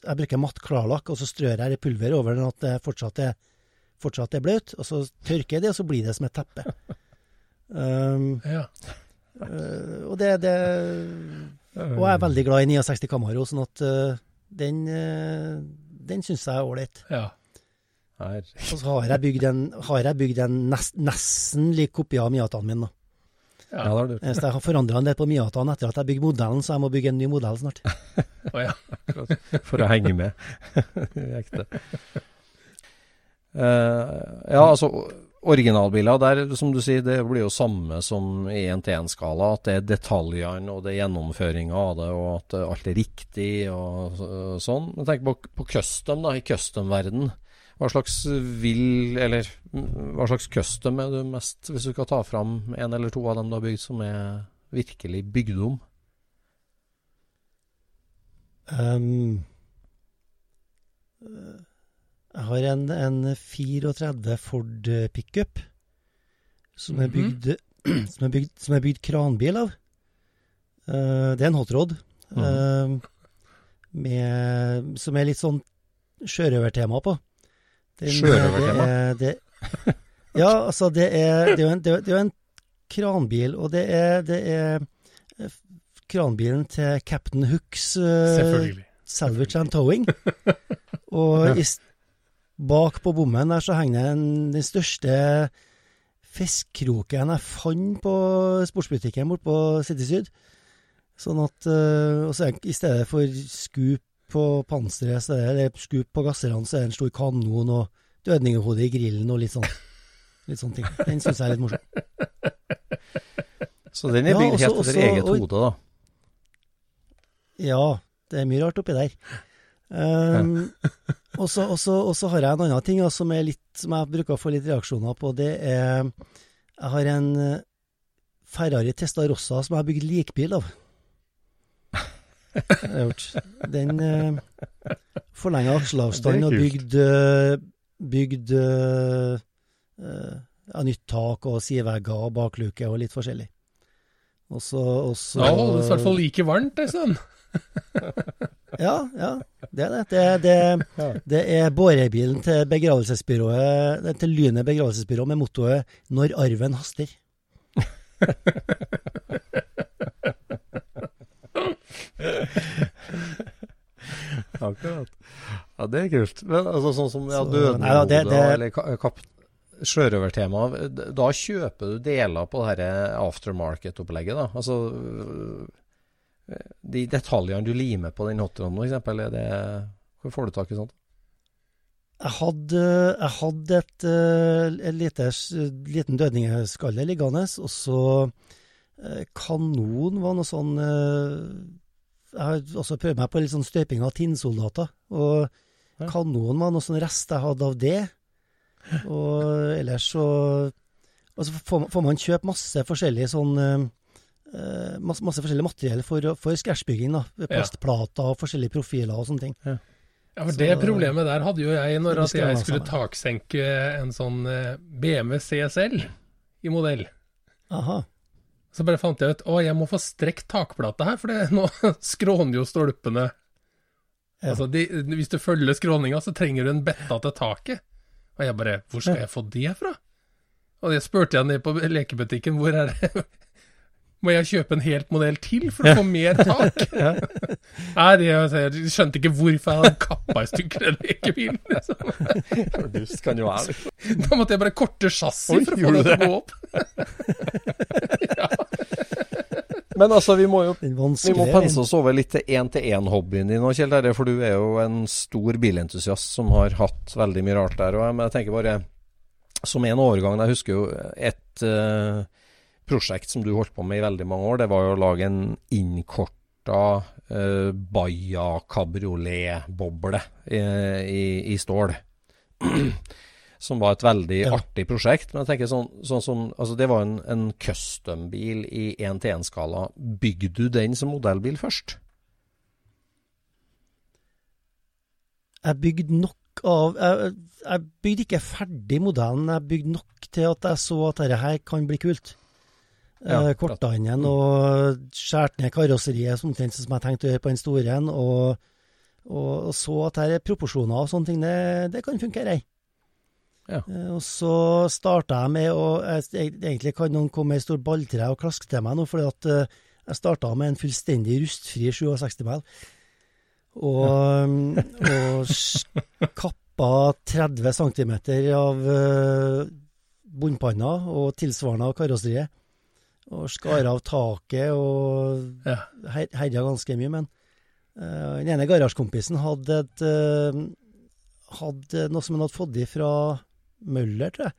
Jeg bruker matt klarlakk, og så strør jeg det pulver over den at det fortsatt er, fortsatt er bløt. Og så tørker jeg det, og så blir det som et teppe. Um, Ja. uh, og det, det Og jeg er veldig glad i 69 Camaro, sånn at uh, den, uh, den syns jeg er ålreit. ja. Her. Og så har jeg bygd en, har jeg bygd en nest, nesten lik kopi av Miataen min. da. Ja, det har du. Så jeg har forandra en del på Miataen etter at jeg bygde modellen, så jeg må bygge en ny modell snart. oh, ja. For å henge med. Ekte. Uh, ja, altså originalbiler, der som du sier, det blir jo samme som i 1-til-1-skala. At det er detaljene og det er gjennomføringa av det, og at alt er riktig og så- sånn. Men tenk på, på custom, da, i custom-verden. Hva slags vil, eller mm, hva slags custom er du mest, hvis du skal ta fram en eller to av dem du har bygd som er virkelig bygd om? Um, eh, jeg har en, en 34 Ford pickup som er Mhm. bygd, som er bygd, som er bygd kranbil av. Uh, det er en hotrod Mm. Uh, med, som er litt sånn sjørøvertema på. Eh, Sjørøvertema? er- Ja, altså det er, det er jo en, det er, jo en kranbil, og det er, det er eh, kranbilen til Captain Hooks uh. Salvage and Towing. Og i, bak på bommen der så henger en, den største fiskkroken jeg fant på sportsbutikken borte på City Syd. Sånn at uh, Og så i stedet for skup på panseret, så er det skup på gasserne, så er det en stor kanon og dødninghode i grillen og litt sånn. Litt sånne ting. Den syns jeg er litt morsom. Så den er bygd ja, helt etter eget hode, da. Ja, det er mye rart oppi der. Um, og så har jeg en annen ting da, som, er litt, som jeg bruker å få litt reaksjoner på. Det er Jeg har en Ferrari Ferrari Testarossa som jeg har bygd likbil av. Det har jeg gjort. Den uh, forlenga akselavstanden og er bygd, eh, bygd eh, eh, ja, nytt tak og sidevegger og bakluke og litt forskjellig. Og så, og så Da holdes det i hvert fall like varmt ei stund. Ja, ja, det er det. Det, det, det er bårebilen til begravelsesbyrået, er til Lynet begravelsesbyrå med mottoet 'Når arven haster'. Akkurat. Ja, det er kult. Men altså sånn som ja, Nei da, det- eller ka- kap, sjørøvertema, da kjøper du deler på det her aftermarket-opplegget, da. Altså øh, de detaljene du limer på den hotroden, f.eks., det Hvor får du tak i sånt? Jeg hadde, jeg hadde et, et lite, liten dødningeskalle liggende, og så eh, kanon var noe sånn eh, Jeg har også prøvd meg på litt sånn støping av tinnsoldater, og Ja. kanonen var noe sånn rest jeg hadde av det. Og ellers så Og så får, man- får man kjøpe masse forskjellig sånn eh, eh, masse, masse forskjellig materiell for, for scratchbygging. Plastplater og forskjellige profiler og sånne ting. Ja, for Så- Det problemet der hadde jo jeg når at jeg skulle taksenke en sånn eh, BMW CSL i modell. Aha. Så bare fant jeg ut å, jeg må få strekt takplata her, for det, nå skråner jo stolpene. Ja. Altså, de, Hvis du følger skråninga, så trenger du en betta til taket. Og jeg bare Hvor skal jeg få det fra? Og jeg spurte jeg ned på lekebutikken, hvor er det Må jeg kjøpe en helt modell til for å få mer tak? Nei, det, jeg skjønte ikke hvorfor jeg hadde kappa i stykker den lekebilen. Liksom. Dust kan jo være. Da måtte jeg bare korte chassis for å få det til å gå opp. Men altså, vi må jo vi må pense oss over litt til én-til-én-hobbyen din nå, Kjell Terje. For du er jo en stor bilentusiast som har hatt veldig mye rart der. Og jeg, men jeg tenker bare, som en overgang Jeg husker jo et eh, prosjekt som du holdt på med i veldig mange år. Det var jo å lage en innkorta uh, Baia kabriolet-boble i, i, i stål. som var et veldig Ja. artig prosjekt. Men jeg tenker sånn, sånn som Altså, det var en, en custom-bil i 1-til-1-skala. Bygde du den som modellbil først? Jeg bygde nok av jeg, jeg bygde ikke ferdig modellen, jeg bygde nok til at jeg så at dette her kan bli kult. Ja, eh, igjen og skjærte ned karosseriet omtrent som jeg tenkte å gjøre på den store en, og, og, og så at her er proporsjoner og sånne ting, det, det kan fungere. Ja. Eh, Og så starta jeg med å jeg, Egentlig kan noen komme med ei stor balltre og klaske til meg nå, fordi at eh, jeg starta med en fullstendig rustfri 67-mil. Og, og kappa 30 cm av bunnpanna og tilsvarende av karosseriet. Og skar av taket og Ja. herja ganske mye. Men uh, den ene garasjekompisen hadde et uh, hadde noe som han hadde fått i fra Møller, tror jeg.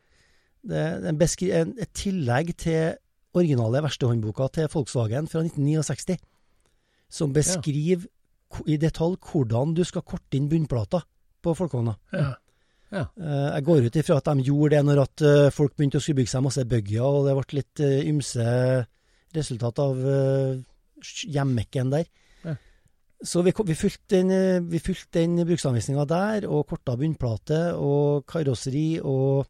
Det en en, et tillegg til originale verkstedhåndboka til Volkswagen fra 1969, som beskriver ja. i detalj hvordan du skal korte inn bunnplata på folkevogna. Ja. Eh, Jeg går ut ifra at de gjorde det når at eh, folk begynte å skulle bygge seg masse bygger, og det ble litt eh, ymse resultat av hjemmekken der. Ja. Så vi, vi fulgte den, vi fulgte den bruksanvisninga der, og korta bunnplate og karosseri, og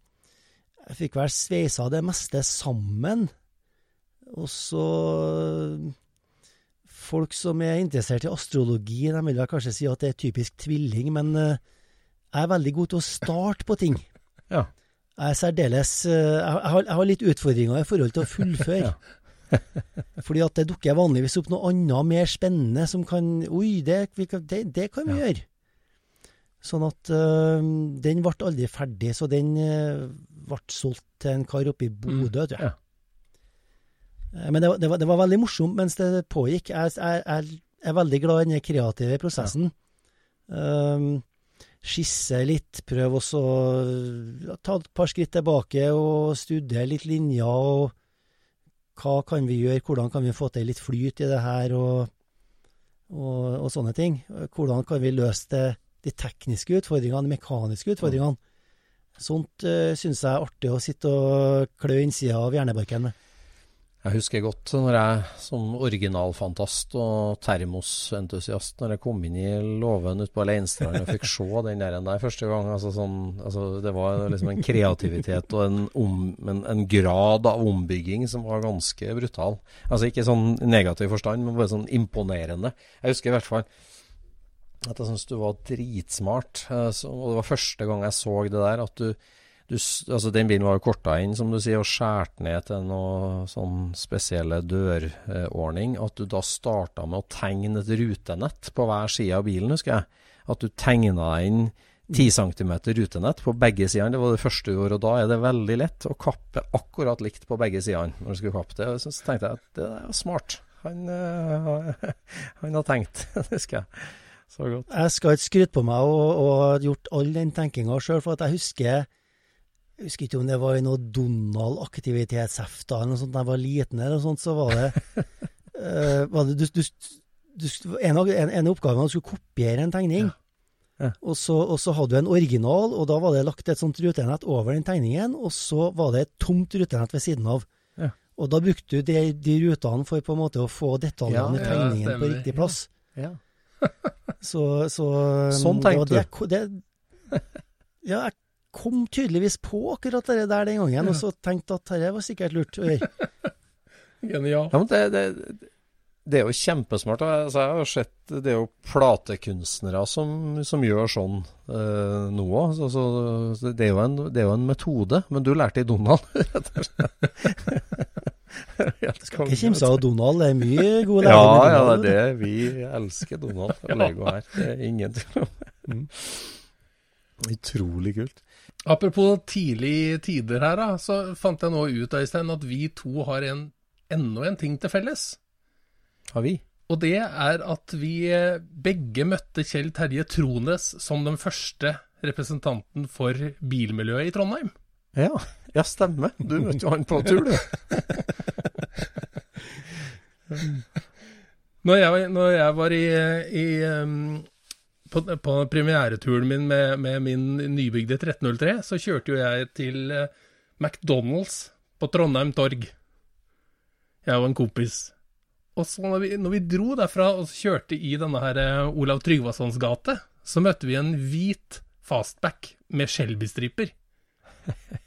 jeg fikk vel sveisa det meste sammen. Og så Folk som er interessert i astrologi, de vil vel kanskje si at det er typisk tvilling, men jeg er veldig god til å starte på ting. Ja. Jeg er særdeles eh, jeg, har, jeg har litt utfordringer i forhold til å fullføre. Fordi at det dukker vanligvis opp noe annet mer spennende som kan Oi, det, det, det kan vi gjøre. Sånn at øh, den ble aldri ferdig, så den øh, ble solgt til en kar oppe i Bodø, tror jeg. Ja. Men det, var- det, var, det var veldig morsomt mens det pågikk. Jeg, jeg, jeg er veldig glad i den kreative prosessen. Um, skisse litt, prøve å ta et par skritt tilbake og studere litt linjer. og Hva kan vi gjøre, hvordan kan vi få til litt flyt i det her, og, og, og sånne ting. Hvordan kan vi løse det, de tekniske utfordringene, de mekaniske utfordringene. Sånt uh, syns jeg er artig å sitte og klø innsida av hjernebarken med. Jeg husker godt når jeg som originalfantast og termosentusiast, når jeg kom inn i låven ute på Leinstrand og fikk se den der, der første gang. Altså sånn, altså det var liksom en kreativitet og en, om, en, en grad av ombygging som var ganske brutal. Altså ikke sånn negativ forstand, men bare sånn imponerende. Jeg husker i hvert fall at jeg syntes du var dritsmart. eh, Og det var første gang jeg så det der, at du du, altså Den bilen var jo korta inn, som du sier, og skåret ned til noe sånn spesielle dørordning. At du da starta med å tegne et rutenett på hver side av bilen, husker jeg. At du tegna inn 10 cm rutenett på begge sidene. Det var det første du gjorde. Og da er det veldig lett å kappe akkurat likt på begge sidene når du skulle kappe det. Så tenkte jeg at det er smart. Han, øh, han har tenkt, det husker jeg. Så godt. Jeg skal ikke skryte på meg og, og gjort all den tenkinga sjøl, for at jeg husker jeg husker ikke om det var i noe Donald-aktivitetshefte eller noe sånt da jeg var liten, eller noe sånt, så var det, uh, var det du, du, du, en, av, en, en oppgavene var du skulle kopiere en tegning. Ja. Og, så, og så hadde du en original, og da var det lagt et sånt rutenett over den tegningen, og så var det et tomt rutenett ved siden av. Ja. Og da brukte du de, de rutene for på en måte å få detaljene Ja, i ja, tegningen på riktig plass. Ja. Så, så Sånn det du? tenkte det, det, Ja, jeg kom tydeligvis på akkurat det der den gangen, og så tenkte at dette var sikkert lurt å gjøre. Genial. Ja, men det, det, det er jo kjempesmart. Altså, jeg har sett Det er jo platekunstnere som, som gjør sånn eh, nå òg. Så, så, så det, er jo en, det er jo en metode. Men du lærte i Donald, rett og slett. Helt Ikke kimse av. Donald, det er mye god Ja, lærdom Donald. ja, det er det. Vi elsker Donald og Lego her. Det er ingen tvil om. Mm. Utrolig kult. Apropos tidlige tider her, da, så fant jeg nå ut Øystein, at vi to har en, enda en ting til felles. Har vi? Og det er at vi eh, begge møtte Kjell Terje Trones som den første representanten for bilmiljøet i Trondheim. Ja, ja stemmer. Du møtte jo han på tur, du. Når jeg, når jeg var i, i på, på premiereturen min med, med min nybygde 1303, så kjørte jo jeg til eh, McDonald's på Trondheim torg. Jeg og en kompis. Og så når vi, når vi dro derfra og kjørte i denne her eh, Olav Tryggvasons gate, så møtte vi en hvit fastback med Shelby-striper.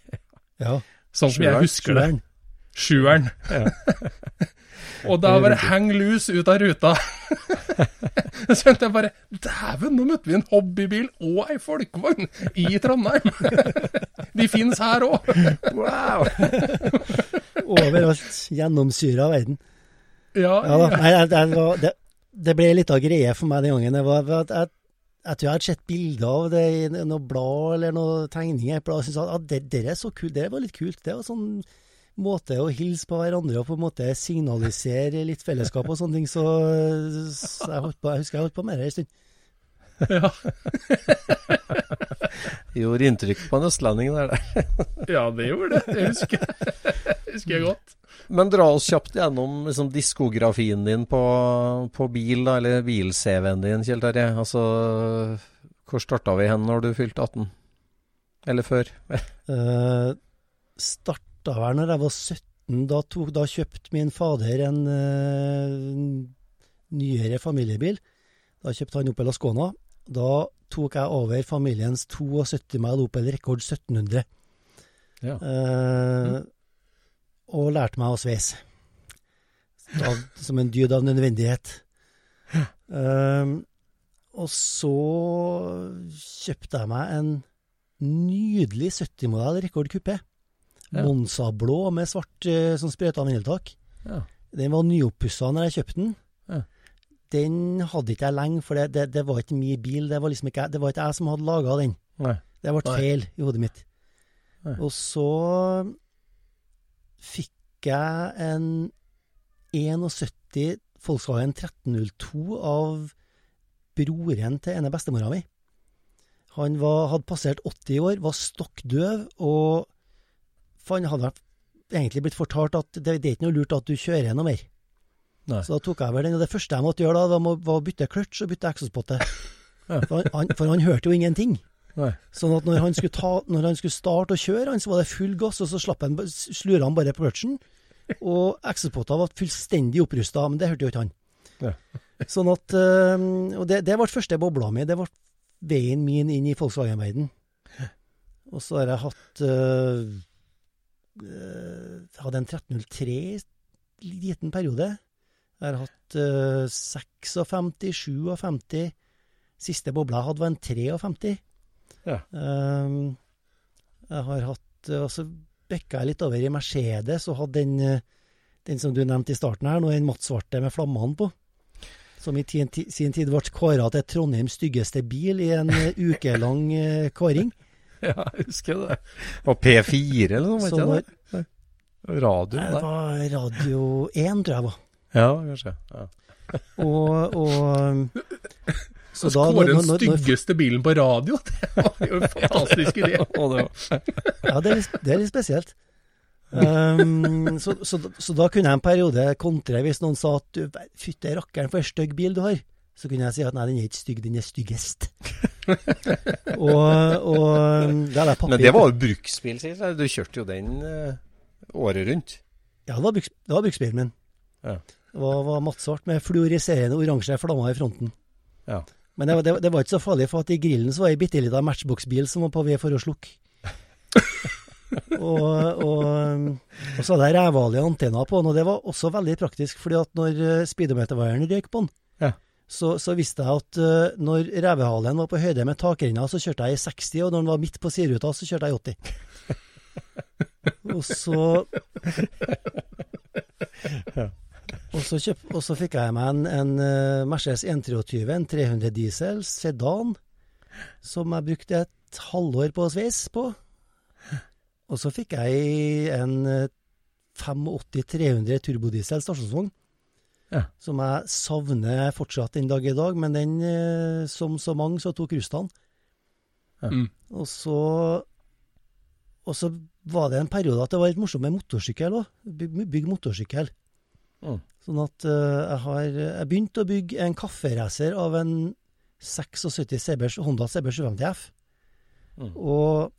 Ja, Sånn som jeg husker det. sjueren. Sjueren. og da bare hang loose ut av ruta. Så skjønte jeg bare Dæven, nå møtte vi en hobbybil og ei folkevogn i Trondheim! De fins her òg! Wow! Overalt. Gjennomsyra verden. Ja, Ja. Nei, jeg- jeg var- det, det ble litt av greie for meg den gangen. Jeg, var, jeg, jeg tror jeg hadde sett bilder av det i noe blad eller noe tegninger. Jeg syntes at ah, det, det er så kult, det var litt kult. Det var sånn måte å hilse på hverandre og på en måte signalisere litt fellesskap og sånne ting. Så, så jeg, holdt på, jeg husker jeg holdt på med det en stund. ja. Gjorde inntrykk på en østlending der. ja, det gjorde det. Det husker jeg, husker jeg godt. Men dra oss kjapt gjennom liksom, diskografien din på, på bil, da, eller bil-CV-en din, Kjell Terje. Altså, hvor starta vi hen når du fylte 18? Eller før? Uh, starta vel når jeg var 17. Da, tok, da kjøpte min fader en uh, nyere familiebil. Da kjøpte han Opel Ascona. Da tok jeg over familiens 72 mile Opel Rekord 1700. Ja. Eh, Og lærte meg å sveise. Som en dyd av nødvendighet. Uh, og så kjøpte jeg meg en nydelig 70-modell Rekord Coupé. Ja. Monsa-blå med svart eh, sånn sprøyta vindeltak. Ja. Den var nyoppussa når jeg kjøpte den. Ja. Den hadde ikke jeg lenge, for det, det, det var ikke min bil. Det var liksom ikke, det var ikke jeg som hadde laga den. Nei. Det ble feil i hodet mitt. Nei. Og så fikk jeg en 71 Volkswagen 1302 av broren til ene bestemora mi. Han var, hadde passert 80 år, var stokk døv, og for han hadde egentlig blitt fortalt at det, det er ikke noe lurt at du kjører noe mer. Nei. Så da tok jeg over den, og det første jeg måtte gjøre da, var, å bytte kløtsj og bytte eksospotte. For, han- han- for han hørte jo ingenting. Nei. Sånn at når han skulle, ta, når han skulle starte å kjøre, han, så var det full gass, og så slapp han, slura han bare på kløtsjen. Og eksospotta var fullstendig opprusta, men det hørte jo ikke han. Ja. Sånn at øh, Og det, det ble første bobla mi. Det ble veien min inn i Volkswagen-verden. Og så har jeg hatt øh, Hadde en 1303 i liten periode. Jeg har hatt uh, 56, 57 Siste bobla jeg hadde, var en 53. Ja. Um, jeg har hatt Og så bikka jeg litt over i Mercedes og hadde den, eh, den som du nevnte i starten her, nå den mattsvarte med flammene på. Som i sin tid ble kåra til Trondheims styggeste bil i en eh, ukelang eh, kåring. Ja, jeg husker det. Og P4 eller noe, Så vet jeg det? Radio Det der. var Radio 1, tror jeg var. Ja, kanskje. Ja. Og, og så da, Skåre den når- når- når- styggeste bilen på radio, det var jo en fantastisk idé. Det Ja, det er litt, det er litt spesielt. Um, så, så, så da kunne jeg en periode kontre hvis noen sa at du, fytte rakkeren for en stygg bil du har. Så kunne jeg si at nei, den er ikke stygg, den er styggest. og, og det er jeg papir men det var jo bruksbil, sier jeg. Du kjørte jo den eh, året rundt. Ja, det var, bruks, det var bruksbilen min. Ja. Det var, var mattsvart med fluoriserende oransje flammer i fronten. Ja. Men det, var- det, det var ikke så farlig, for at i grillen så var det ei bitte lita matchbox-bil som var på vei for å slukke. og, og, og så hadde jeg rævhale antenner på den, og det var også veldig praktisk, fordi at når eh, speedometervaieren røyk på den, Ja. Så, så visste jeg at uh, når rævehalen var på høyde med takrenna, så kjørte jeg i 60, og når den var midt på sideruta, så kjørte jeg i 80. og så Og så, kjøp, og så fikk jeg meg en, en uh, Mercedes 123, en 300 diesel sedan, som jeg brukte et halvår på å sveise på. Og så fikk jeg en uh, 85-300 turbodiesel stasjonsvogn, Ja. som jeg savner fortsatt den dag i dag, men den, eh, som så mange, så tok russene. Mm. Og så Og så var det en periode at det var litt morsomt med motorsykkel òg. Bygge byg motorsykkel. Mm. Sånn at uh, jeg har Jeg begynte å bygge en kafferacer av en 76 CB, Honda CB 750F. Mm. Og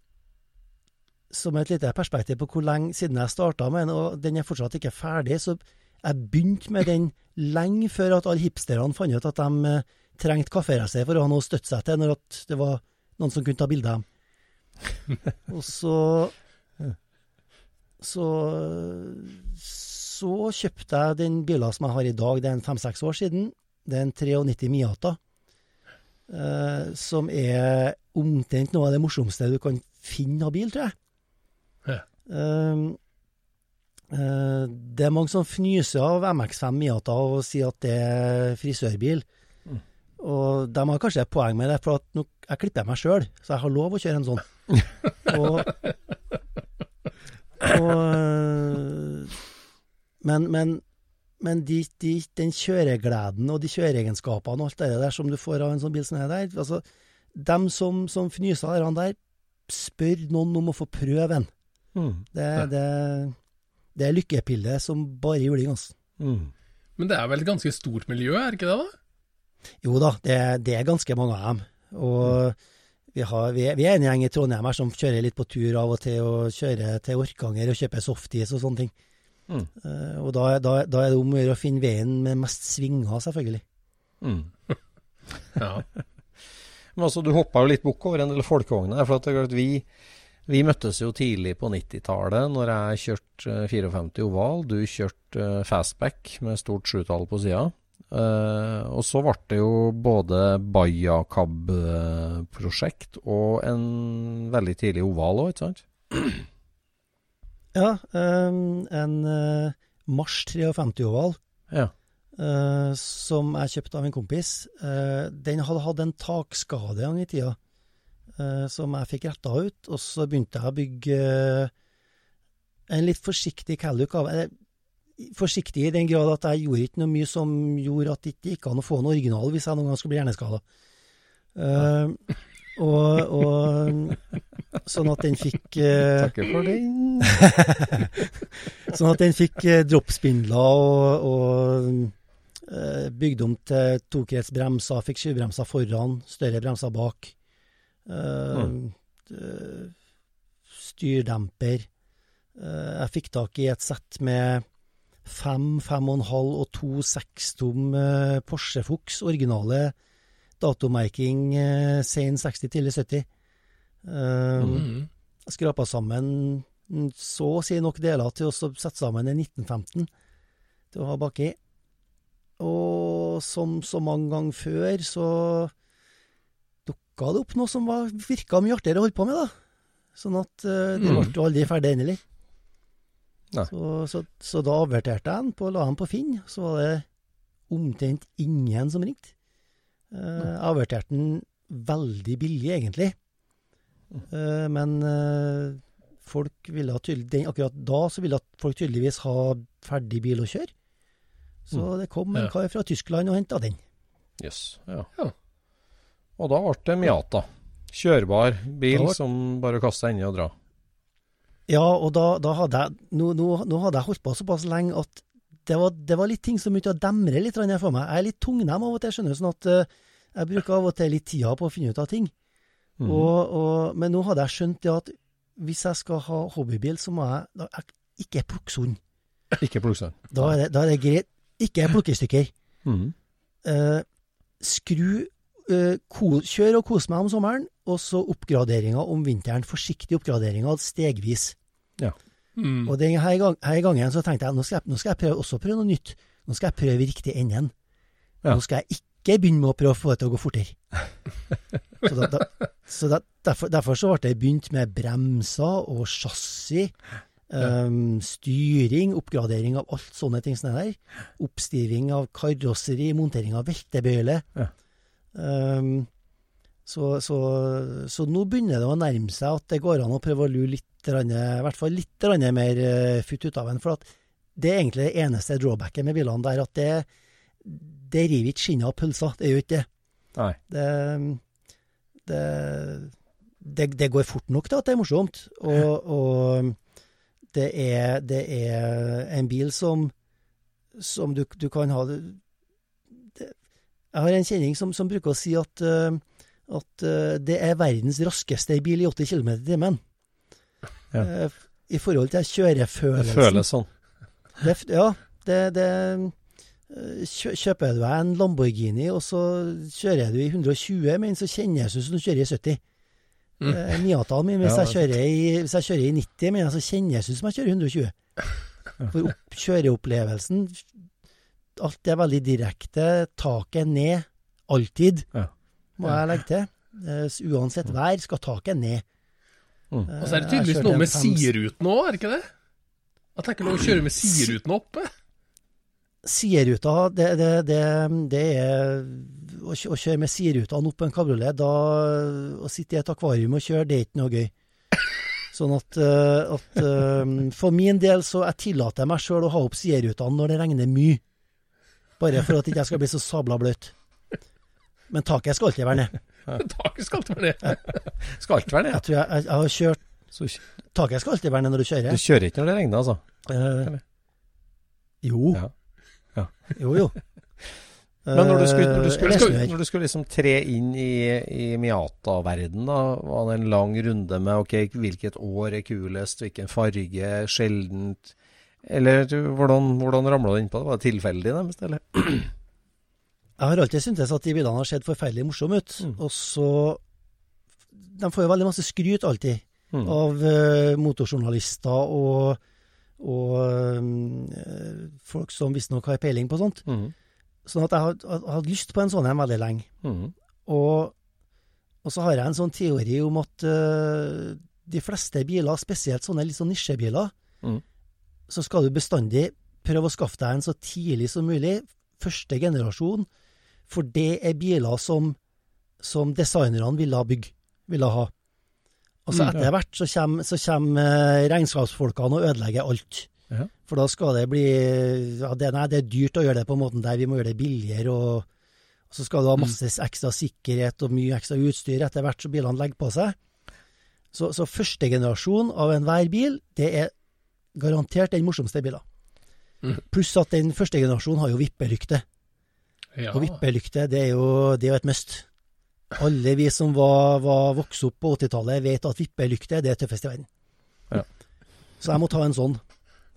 som et lite perspektiv på hvor lenge siden jeg starta med den, og den er fortsatt ikke ferdig, så jeg begynte med den lenge før at alle hipsterne fant ut at de eh, trengte kafferacer for å ha noe å støtte seg til når det var noen som kunne ta bilde av dem. og så så så kjøpte jeg den bilen som jeg har i dag, det er en fem-seks år siden. Det er en 93 Miata. eh, som er omtrent noe av det morsomste du kan finne av bil, tror jeg. Ja. Eh, det er mange som fnyser av MX5 Miata og sier at det er frisørbil. Mm. Og de har kanskje et poeng med det, for at nå, jeg klipper meg sjøl, så jeg har lov å kjøre en sånn. og og Men, men, men de, de, den kjøregleden og de kjøreegenskapene og alt det der som du får av en sånn bil som er der altså, Dem som, som fnyser av det der, spør noen om å få prøve en. Mm. Det, det, det er lykkepille som bare juling, altså. Mm. Men det er vel et ganske stort miljø, er ikke det da? Jo da, det, det er ganske mange av dem. Og vi, har, vi, er, vi er en gjeng i Trondheim her som kjører litt på tur av og til, og kjører til Orkanger og kjøper softis og sånne ting. Mm. Uh, og da, da, da er det om å gjøre å finne veien med mest svinger, selvfølgelig. Mm. Ja. Men altså, du hoppa jo litt bukk over en del folkevogner. For at vi, vi møttes jo tidlig på 90-tallet, når jeg kjørte eh, 54 oval. Du kjørte eh, fastback med stort sjutall på sida. Eh, og så ble det jo både Baja Cab-prosjekt og en veldig tidlig oval òg, ikke sant? Ja, eh, en eh, Mars 53-oval Ja. eh, som jeg kjøpte av en kompis. Eh, den hadde hatt en takskade en gang i tida, eh, som jeg fikk retta ut. Og så begynte jeg å bygge eh, en litt forsiktig Calluc av eh, Forsiktig i den grad at jeg gjorde ikke noe mye som gjorde at det ikke gikk an å få en original hvis jeg noen gang skulle bli hjerneskada. Uh, og, og sånn at den fikk uh, Takker for den. Sånn at den fikk uh, droppspindler og, og uh, bygd om til tokretsbremser, fikk skyvebremser foran, større bremser bak. Eh, eh, styrdemper. Eh, jeg fikk tak i et sett med fem, fem og en halv og to sekstom Porsche Fuchs, originale datomerking sen 60, tidlig 70. Eh, Mm. skrapa sammen mm, så å si nok deler til å sette sammen en 1915 til å ha baki. Og som så mange ganger før, så dukka det opp noe som var, virka mye artigere å holde på med, da. Sånn at uh, det Mm. ble jo aldri ferdig endelig. Så, så, så da averterte jeg den på, la den på Finn, så var det omtrent ingen som ringte. Eh, Jeg averterte den veldig billig, egentlig. Uh, men uh, folk ville tydelig, den, akkurat da så ville at folk tydeligvis ha ferdig bil å kjøre. Så det kom en kar fra Tyskland og henta den. Jøss. ja. Ja. Og da ble det Miata. Kjørbar bil Da ble- som bare kaster ende og dra. Ja, og da, da hadde jeg nå, nå, nå hadde jeg holdt på såpass lenge at det var, det var litt ting som begynte å demre litt for meg. Jeg er litt tungnem av og til, skjønner du, sånn at eh, jeg bruker av og til litt tida på å finne ut av ting. Mm. Og, og, men nå hadde jeg skjønt det at hvis jeg skal ha hobbybil, så må jeg, da, jeg ikke plukke sund. Ikke pluggsand. Da, er det- da er det greit. Ikke plukke i stykker. Mhm. Eh, skru eh, ko, Kjør og kose meg om sommeren, og så oppgraderinga om vinteren. Forsiktig oppgraderinga stegvis. Mm. Og denne her, gang, her gangen så tenkte jeg nå skal jeg, nå skal jeg prøve, også prøve noe nytt. Nå skal jeg prøve riktig enden. Ja. Nå skal jeg ikke begynne med å prøve å få det til å gå fortere. så da, da, så da, derfor, derfor så ble det begynt med bremser og chassis. Um, styring, oppgradering av alt sånne ting som det der. Oppstiving av karosseri, montering av veltebøyle. Ja. Um, så, så, så nå begynner det å nærme seg at det går an å prøve å lure litt, i hvert fall litt mer uh, futt ut av en. For at det er egentlig det eneste drawbacket med bilene der, at det, det river ikke skinnet av pølsa. Det gjør ikke det. Det, det, det, det går fort nok til at det er morsomt. Og, og det, er, det er en bil som, som du, du kan ha Jeg har en kjenning som, som bruker å si at, eh, at eh, det er verdens raskeste bil i 80 km i timen. Ja. Eh, I forhold til Det kjørefølelsen. føles sånn. Det, ja, det, det Kjøper du deg en Lamborghini, og så kjører du i 120, men så kjennes det ut som du kjører i 70. Mm. Miataen min, hvis, Ja, jeg kjører i, hvis jeg kjører i 90, men så kjennes det ut som jeg kjører i 120. For opp, kjøreopplevelsen Alt er veldig direkte. Taket ned. Alltid, Ja. må jeg legge til. Eh, Uansett vær skal taket ned. Mm. Eh, Og så er det tydeligvis noe med sideruten òg, er det ikke det? At det er ikke å kjøre med sideruten oppe? Sideruta, det, det, det, det er å, kjøre med siderutene opp på en kabriolet, da å sitte i et akvarium og kjøre, det er ikke noe gøy. Sånn at, eh, at for min del så jeg tillater meg sjøl å ha opp siderutene når det regner mye. Bare for at jeg ikke skal bli så sabla bløt. Men taket skal alltid være ned. Taket skal alltid være ned. Skal alltid være ned. Jeg tror jeg, jeg, jeg har kjørt Taket skal alltid være ned når du kjører. du kjører. ikke når det regner, altså? Eh, jo. Ja. Ja. Jo, jo. Men når du skulle, når du skulle, skulle, når du skulle liksom tre inn i, i Miata-verden, da, var det en lang runde med ok, hvilket år er kulest, hvilken farge, sjeldent Eller du- hvordan, hvordan ramla du innpå det? Var det tilfeldig, nærmest? Eller? Jeg har alltid syntes at de bildene har sett forferdelig morsomme ut. Mm. Og så De får jo veldig masse skryt alltid Mm. av uh, motorjournalister og, og eh, folk som visstnok har peiling på sånt. Mm. Sånn at jeg har, hatt lyst på en sånn en veldig lenge. Mhm. Og, og så har jeg en sånn teori om at uh, de fleste biler, spesielt sånne litt sånn nisjebiler, Mm. Så skal du bestandig prøve å skaffe deg en så tidlig som mulig, første generasjon, for det er biler som, som designerne ville bygge, ville ha. Og så Mm, etter hvert så kommer, så kommer eh, regnskapsfolkene og ødelegger alt. Ja. For da skal det bli ja, det, Nei, det er dyrt å gjøre det på en måte der, vi må gjøre det billigere. og og så skal du ha masse ekstra sikkerhet og mye ekstra utstyr etter hvert som bilene legger på seg. Så, så første generasjon av enhver bil, det er garantert den morsomste bilen. Mm. Pluss at den første generasjonen har jo vippelykte. Ja. Og vippelykte, det er jo, det er jo et must. Alle vi som var, var vokst opp på 80-tallet, vet at vippelykte det er tøffest i verden. Ja. Så jeg må ta en sånn.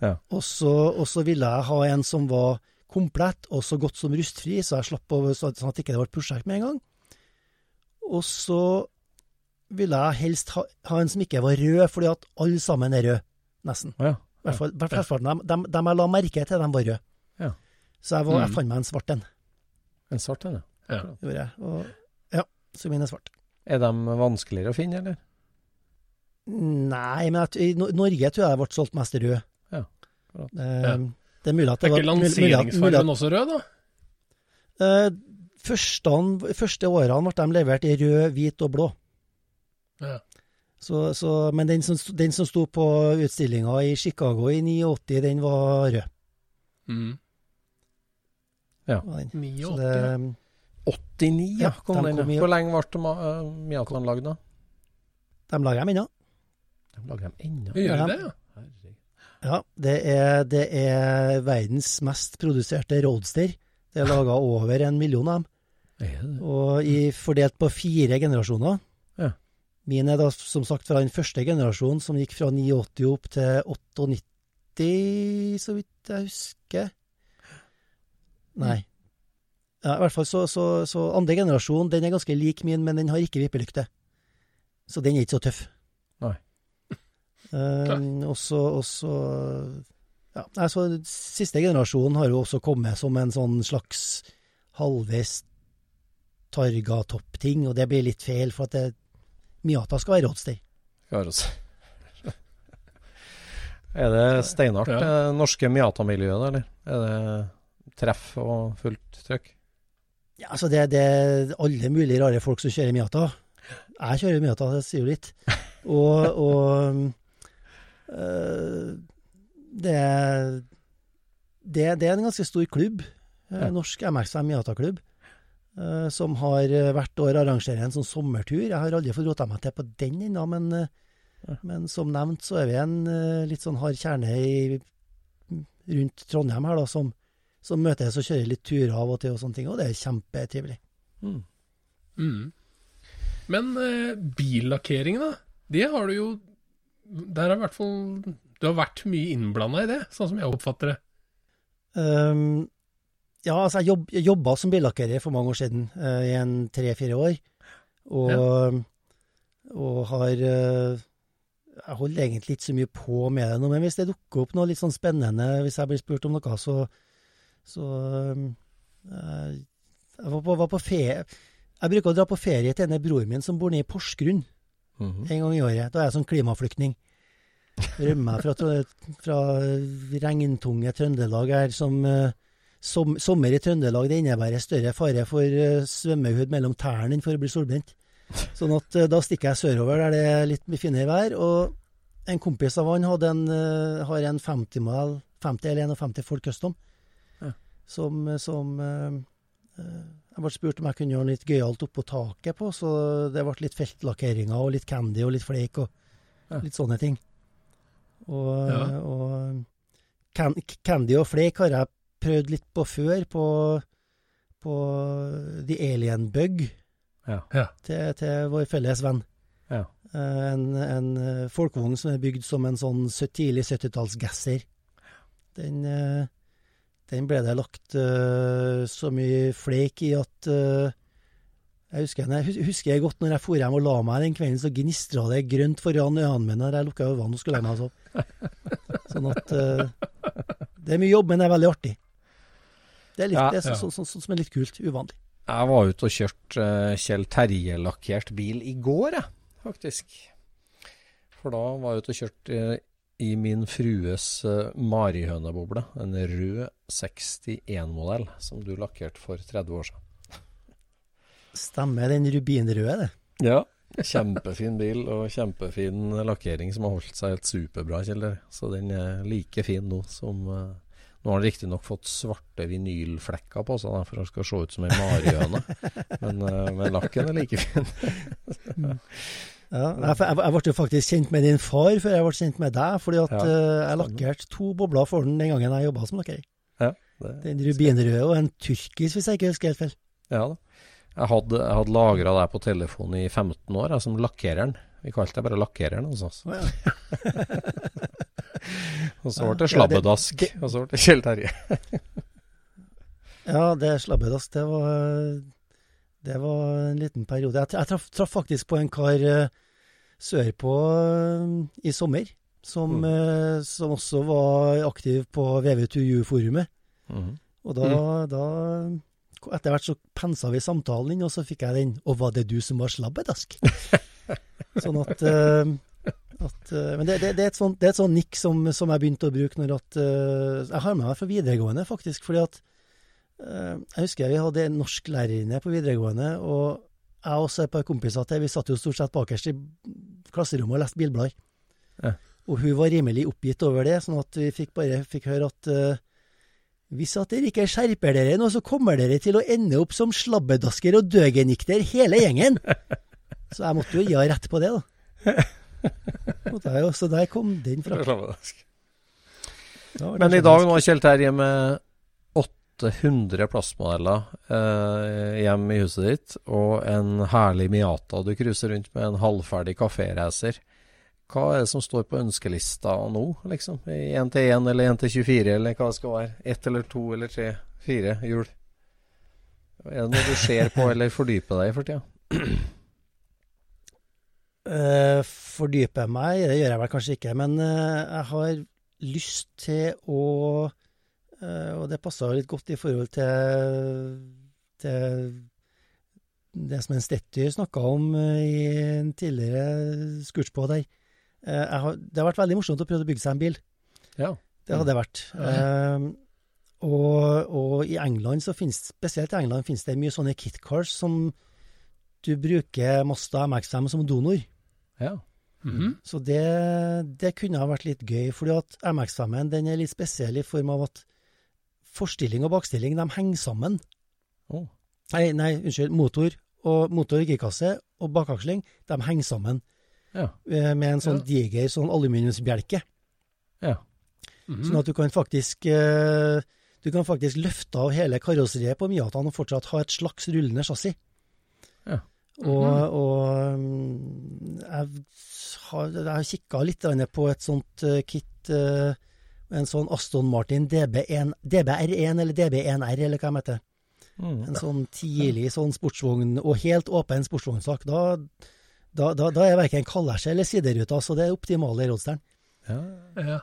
Ja. Og så og så ville jeg ha en som var komplett og så godt som rustfri, så jeg slapp å, så- sånn at det ikke det ble et prosjekt med en gang. Og så ville jeg helst ha, ha en som ikke var rød, fordi at alle sammen er røde, nesten. Ja. Hvert fall, flesteparten hvert fall de, de, de jeg la merke til, de var røde. Ja. Så jeg, var, jeg Mm. fant meg en svart en, En svart en, ja. Ja. gjorde jeg. Og, ja, så min er svart. Er de vanskeligere å finne, eller? Nei, men jeg, i Norge tror jeg det ble solgt mest rød. Ja. Det, det er mulig at det Er ikke lanseringsfargen også rød, da? Eh, første, første årene ble de levert i rød, hvit og blå. Ja. Så, så, men den som, den som sto på utstillinga i Chicago i 89, den var rød. Mm. Ja. den. 89, Så det, 89, ja. Kom de den, kom i- Hvor lenge ble uh, eh, lagd, da? de lager dem ennå. De lager dem ennå. Gjør Ja. det ja? Ja, det er, det er verdens mest produserte roadster. Det er laga over en million av dem. Og i, fordelt på fire generasjoner. Min er da som sagt fra den første generasjonen, som gikk fra 89 opp til 98, så vidt jeg husker. Nei. Ja, I hvert fall så, så, så andre generasjon, den er ganske lik min, men den har ikke vippelykte. Så den er ikke så tøff. Nei. Um, og så og så- ja, altså, Siste generasjon har jo også kommet som en sånn slags halvveis Targa-topp-ting, og det blir litt feil, for at det, Miata skal være roadster. Er det steinhardt, Ja. det norske Miata-miljøet, eller? Er det treff og fullt trøkk? Ja, altså det, det er alle mulige rare folk som kjører Miata. Jeg kjører Miata, det sier jo litt. Og, og øh, det, er- det, det er en ganske stor klubb, eh, Ja. norsk MX5 Miata-klubb, eh, som har eh, hvert år arrangerer en sånn sommertur. Jeg har aldri fått rota meg til på den ennå, men, eh, men som nevnt så er vi en eh, litt sånn hard kjerne i, rundt Trondheim her, da, som, som møtes og kjører litt turer av og til og sånne ting, og det er kjempetrivelig. Mm. Mm. Men eh, billakkering, da? Det har du jo Der har i hvert fall Du har vært mye innblanda i det, sånn som jeg oppfatter det. Ehm, ja, altså jeg, jobb, jeg jobba som billakkerer for mange år siden, uh, i en tre-fire år. Og, og har uh, Jeg holder egentlig ikke så mye på med det nå, men hvis det dukker opp noe litt sånn spennende, hvis jeg blir spurt om noe, så, så eh, Jeg var på, var på ferie Jeg bruker å dra på ferie til denne broren min som bor nede i Porsgrunn Mhm. en gang i året. Da er jeg sånn klimaflyktning. Rømmer fra, fra regntunge Trøndelag her som eh, som, Sommer i Trøndelag det innebærer større fare for eh, svømmehud mellom tærne enn for å bli solbrent. Sånn at eh, da stikker jeg sørover der det er litt finere vær. Og en kompis av han hadde en, eh, har en 50 mal 50 eller 51 Ford Custom Ja. som, som jeg ble spurt om jeg kunne gjøre noe litt gøyalt oppå taket på, så det ble litt feltlakkeringer og litt candy og litt flake og Ja. litt sånne ting. Og, Ja. og can, candy og flake har jeg prøvd litt på før, på, på The Alien Bug Ja. Ja. til, til vår felles venn. Ja. Eh, En, en eh, folkevogn som er bygd som en sånn tidlig 70-talls-gasser. Den, eh, den ble det lagt så mye fleik i at jeg husker, jeg husker jeg godt når jeg for hjem og la meg den kvelden, så gnistra det grønt foran øynene mine da jeg lukka øynene og skulle legge meg og sove. Sånn at uh, Det er mye jobb, men det er veldig artig. Det er, litt, Ja, det er så, så, så, som er litt kult. Uvanlig. Jeg var ute og kjørte uh, Kjell Terje-lakkert bil i går, jeg, faktisk. For da var jeg ute og kjørte uh, i min frues uh, marihøneboble. En rød 61-modell som du lakkerte for 30 år siden. Stemmer den rubinrøde, det. Ja. Kjempefin bil og kjempefin lakkering som har holdt seg helt superbra, Kjeller. Så den er like fin nå som eh, Nå har han riktignok fått svarte vinylflekker på seg for han skal se ut som ei marihøne. men, eh, men lakken er like fin. Ja, jeg, jeg, ble jo faktisk kjent med din far før jeg ble kjent med deg, fordi at Ja, eh, jeg lakkerte to bobler for den den gangen jeg jobba som lakker. Ja, Den rubinrøde og en turkisk, hvis jeg ikke husker helt feil. ja da. Jeg hadde, jeg hadde lagra deg på telefonen i 15 år, jeg, som lakkereren. Vi kalte deg bare lakkereren hos oss. Å, ja. Og så ble det slabbedask, og så ble det Kjell Terje. ja, det slabbedask, det var Det var en liten periode. Jeg, jeg traff, faktisk på en kar eh, sørpå eh, i sommer, som, Mm. eh, som også var aktiv på VV2U-forumet. Mm. Og da, da Etter hvert så pensa vi samtalen inn, og så fikk jeg den 'Og var det du som var slabbedask?' sånn at, eh, at eh, Men det, det, det er et sånt, det er et sånt nikk som, som jeg begynte å bruke når at eh, Jeg har med meg fra videregående, faktisk, fordi at eh, Jeg husker vi hadde en norsklærerinne på videregående, og jeg og et par kompiser til, vi satt jo stort sett bakerst i klasserommet og leste bilblader. Ja. Og hun var rimelig oppgitt over det, sånn at vi fikk bare fikk høre at uh, hvis at dere ikke skjerper dere nå, så kommer dere til å ende opp som slabbedasker og døgenikter hele gjengen. Så jeg måtte jo gi henne rett på det, da. Jo, Så der kom den fra. Ja, Men i dag nå har Kjell Terje med 800 plastmodeller eh, hjem i huset ditt, og en herlig Miata du cruiser rundt med, en halvferdig kaféracer. Hva er det som står på ønskelista nå, liksom? I 1 til 1 eller 1 til 24, eller hva det skal være? Ett eller to eller tre, fire hjul? Er det noe du ser på eller fordyper deg i for tida? Eh, fordype meg, det gjør jeg vel kanskje ikke, men eh, jeg har lyst til å eh, Og det passer litt godt i forhold til, til det som en Stetty snakka om i en tidligere scootspod her. Har, det har vært veldig morsomt å prøve å bygge seg en bil. Ja. Det hadde det vært. Eh, og, og i England, så finnes, spesielt i England, finnes det mye sånne kitcars som du bruker Mazda MX5 som donor. Ja. Mhm. Så det, det kunne ha vært litt gøy, fordi at MX5-en den er litt spesiell i form av at forstilling og bakstilling de henger sammen. Oh. Nei, nei, unnskyld. Motor og motor girkasse og bakaksling, de henger sammen Ja. eh, med en sånn Ja. diger sånn aluminiumsbjelke. Ja. Mhm. Sånn at du kan faktisk eh, du kan faktisk løfte av hele karosseriet på Miataen og fortsatt ha et slags rullende chassis. Og, og mm, jeg har, jeg har kikka litt på et sånt eh, kit, eh, en sånn Aston Martin DB1, DBR1 eller DB1R, eller hva de heter. Mm. En sånn tidlig sånn sportsvogn, og helt åpen sportsvognsak. Da, da, da, da er verken kalesje eller sideruta, så det er optimale roadsteren. Ja. Ja.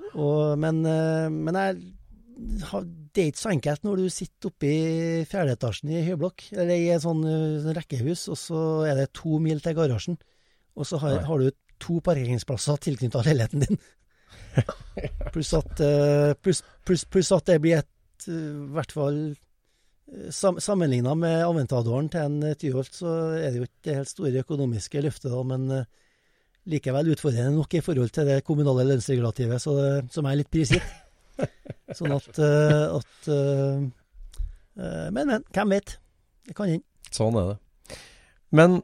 Men eh, men jeg, det er ikke så enkelt når du sitter oppe i fjerde etasjen i høyblokk, eller i et sånn, eh, sånn rekkehus, og så er det to mil til garasjen. Og så har, har du to parkeringsplasser tilknyttet leiligheten din. pluss, at, plus, plus, pluss, pluss at det blir et, eh, i hvert fall eh, sam, Sammenligna med Aventadoren til en eh, Tyholt, så er det jo ikke det helt store økonomiske løftet, da, men eh, likevel utfordrende nok i forhold til det kommunale lønnsregulativet, så som er litt prisgitt. Sånn at, eh, at eh, eh, Men, men. Hvem vet? Det kan hende. Sånn er det. Men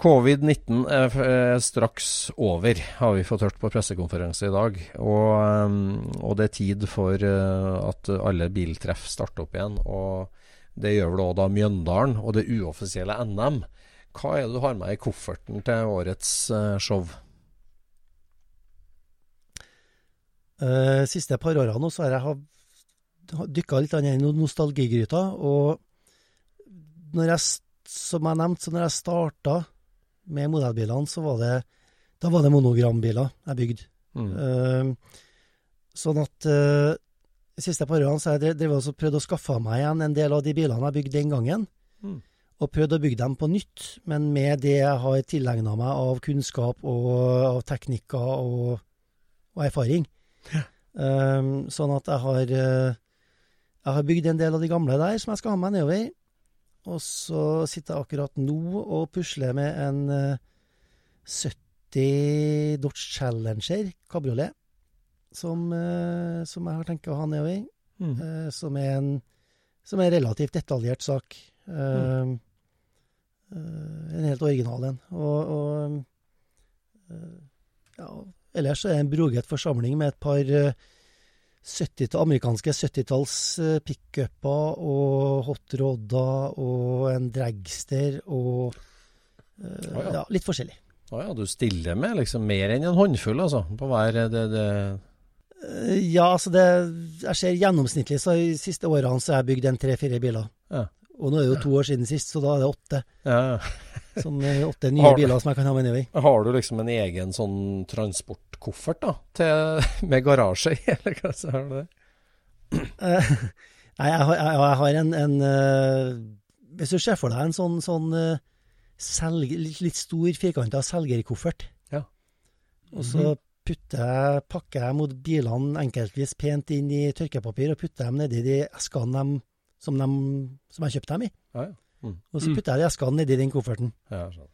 covid-19 er, straks over, har vi fått hørt på pressekonferanse i dag. Og, og det er tid for at alle biltreff starter opp igjen. Og det gjør vel òg da Mjøndalen og det uoffisielle NM. Hva er det du har med i kofferten til årets show? Uh, siste par årene nå så har jeg dykka litt inn i noen nostalgigryta. Og når jeg, som jeg nevnte, så når jeg starta med modellbilene, så var det da var det monogrambiler jeg bygde. Mm. Uh, sånn at uh, de siste par årene så har jeg drev- drevet og prøvd å skaffe meg igjen en del av de bilene jeg bygde den gangen. Mm. Og prøvd å bygge dem på nytt, men med det jeg har tilegna meg av kunnskap og av teknikker og, og erfaring. Eh, sånn at jeg har eh, Jeg har bygd en del av de gamle der som jeg skal ha med nedover. Og så sitter jeg akkurat nå og pusler med en eh, 70 Dodge Challenger kabriolet, som, eh, som jeg har tenkt å ha nedover. Mm. Uh, som, er en, som er en relativt detaljert sak. Uh, mm. uh, en helt original en. Og, og eh, ja, ellers er det en broget forsamling med et par eh, 70 amerikanske 70-talls eh, pickuper og hotrodder og en dragster og uh, ah, ja. ja, litt forskjellig. Å ja, du stiller med liksom mer enn en håndfull, altså? På hver det, det Eh, Ja, altså det Jeg ser gjennomsnittlig, så de siste årene så har jeg bygd en tre-fire biler. Ja. Og nå er det jo to år siden sist, så da er det åtte. Ja, sånn er åtte nye Har biler som jeg kan ha med nedover. Har du liksom en egen sånn transportkoffert da, til, med garasje i, eller hva så er det? Eh, Nei, jeg har, jeg, jeg har en, en uh, Hvis du ser for deg en sånn, sånn uh, selg, litt, litt stor, firkanta selgerkoffert, Ja. og så putter jeg, pakker jeg mot bilene enkeltvis pent inn i tørkepapir og putter dem nedi de eskene dem, som, de, som jeg kjøpte dem i. Ja, ja. Mm. Og så putter jeg eskene nedi den kofferten. Ja, sånn.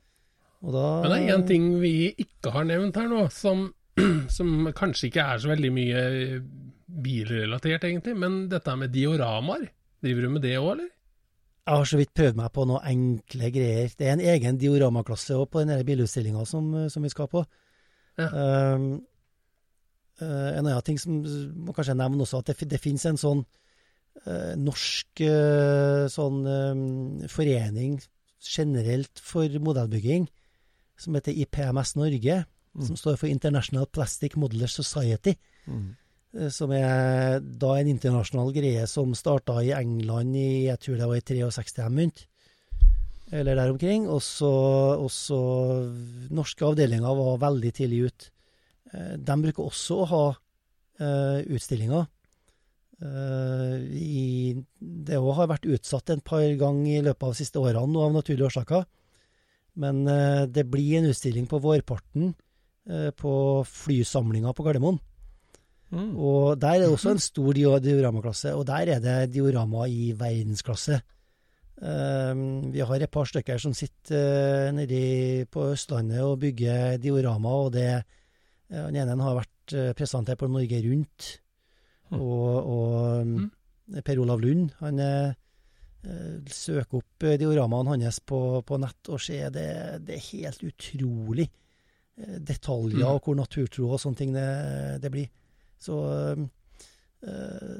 Og da Men det er én ting vi ikke har nevnt her nå, som, som kanskje ikke er så veldig mye bilrelatert, egentlig. Men dette med dioramaer, driver du med det òg, eller? Jeg har så vidt prøvd meg på noen enkle greier. Det er en egen dioramaklasse også på den bilutstillinga som, som vi skal på. Ja. Um, eh, en annen ting som må kanskje nevne også, at det, det finnes en sånn eh, norsk eh, sånn eh, forening generelt for modellbygging, som heter IPMS Norge, som står for International Plastic Modeler Society. Mm. eh, Som er da en internasjonal greie som starta i England i jeg tror det var i 63 de begynte. Eller der omkring. Og så også norske avdelinger var veldig tidlig ut. Eh, De bruker også å ha uh, utstillinger. Eh, i, det òg har vært utsatt en par ganger i løpet av de siste årene, nå av naturlige årsaker. Men eh, det blir en utstilling på vårparten eh, på flysamlinga på Gardermoen. Mm. Og der er det også en stor dioramaklasse, og der er det diorama i verdensklasse. Vi har et par stykker som sitter nede på Østlandet og bygger diorama, og det Den ene har vært presentert på Norge Rundt. Og, og mm. Per Olav Lund han uh, søker opp dioramaene hans på, på nett og ser det, det er helt utrolig detaljer Mm. og hvor naturtro og sånne ting det, det blir. Så uh,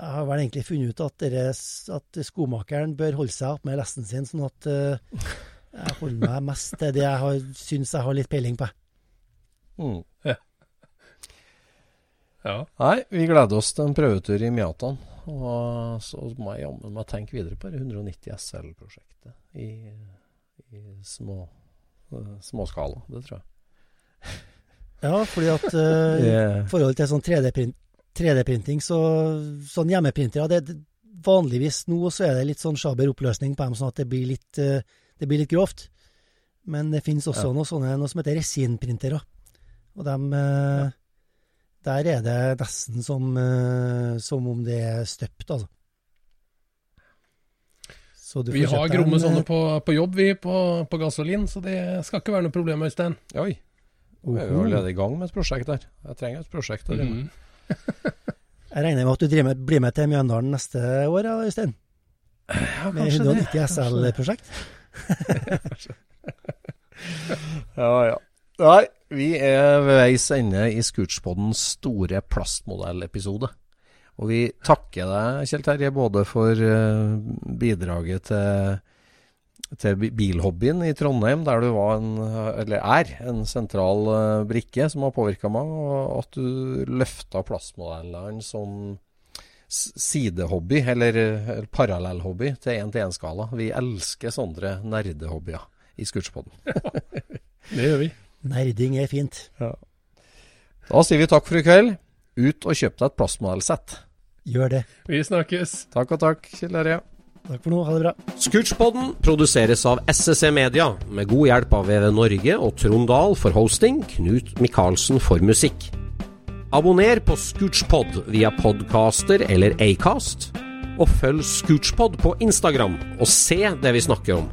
jeg har vel egentlig funnet ut at, deres, at skomakeren bør holde seg opp med lesten sin, sånn at øh, jeg holder meg mest til det jeg har, syns jeg har litt peiling på. Mm. Ja. Nei, vi gleder oss til en prøvetur i Miatan. Og så må jeg jammen meg tenke videre på det 190 SL-prosjektet i, i små, eh, småskala. Det tror jeg. Ja, fordi at uh, i forhold til sånn 3D-printing, 3D så sånn hjemmeprintere det, det, Vanligvis nå så er det litt sånn sjaber oppløsning på dem, sånn at det blir litt, uh, det blir litt grovt. Men det finnes også Ja. noe, sånne, noe som heter resinprintere. Og de uh, Der er det nesten som, uh, som om det er støpt, altså. Så du Vi har gromme en, sånne eh, på, på jobb, vi, på, på gasolin, så det skal ikke være noe problem, Øystein. Oi, vi er jo allerede i gang med et prosjekt der. Jeg trenger et prosjekt der. mm. Mhm. Jeg regner med at du med, blir med til Mjøndalen neste år, ja, Øystein? Ja, Med kanskje det. 190 SL-prosjekt? Ja, ja. Nei, vi er ved veis ende i Scootspodens store plastmodellepisode. Og vi takker deg, Kjell Terje, både for eh, bidraget til, til bilhobbyen i Trondheim, der du var en, eller er, en sentral eh, brikke som har påvirka meg, og at du løfta plastmodellene som sidehobby, eller, eller parallellhobby, til én-til-én-skala. Vi elsker sånne nerdehobbyer i Scootspoden. Det gjør vi. Nerding er fint. Da sier vi takk for i kveld. Ut og kjøp deg et plastmodellsett. Gjør det. Vi snakkes. Takk og takk, Kjell Terje. Takk for nå. Ha det bra. Scootchpoden produseres av SSC Media, med god hjelp av VV Norge og Trond Dahl for hosting, Knut Micaelsen for musikk. Abonner på Scootchpod via podcaster eller Acast, og følg Scootchpod på Instagram og se det vi snakker om.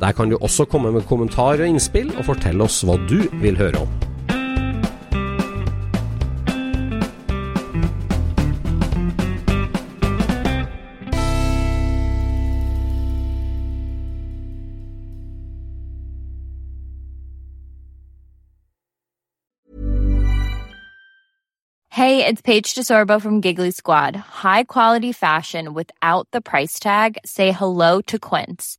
Der kan du også komme med kommentarer og innspill, og fortelle oss hva du vil høre om. Hey, it's Paige DeSorbo from Giggly Squad. High quality fashion without the price tag. Say hello to Quince.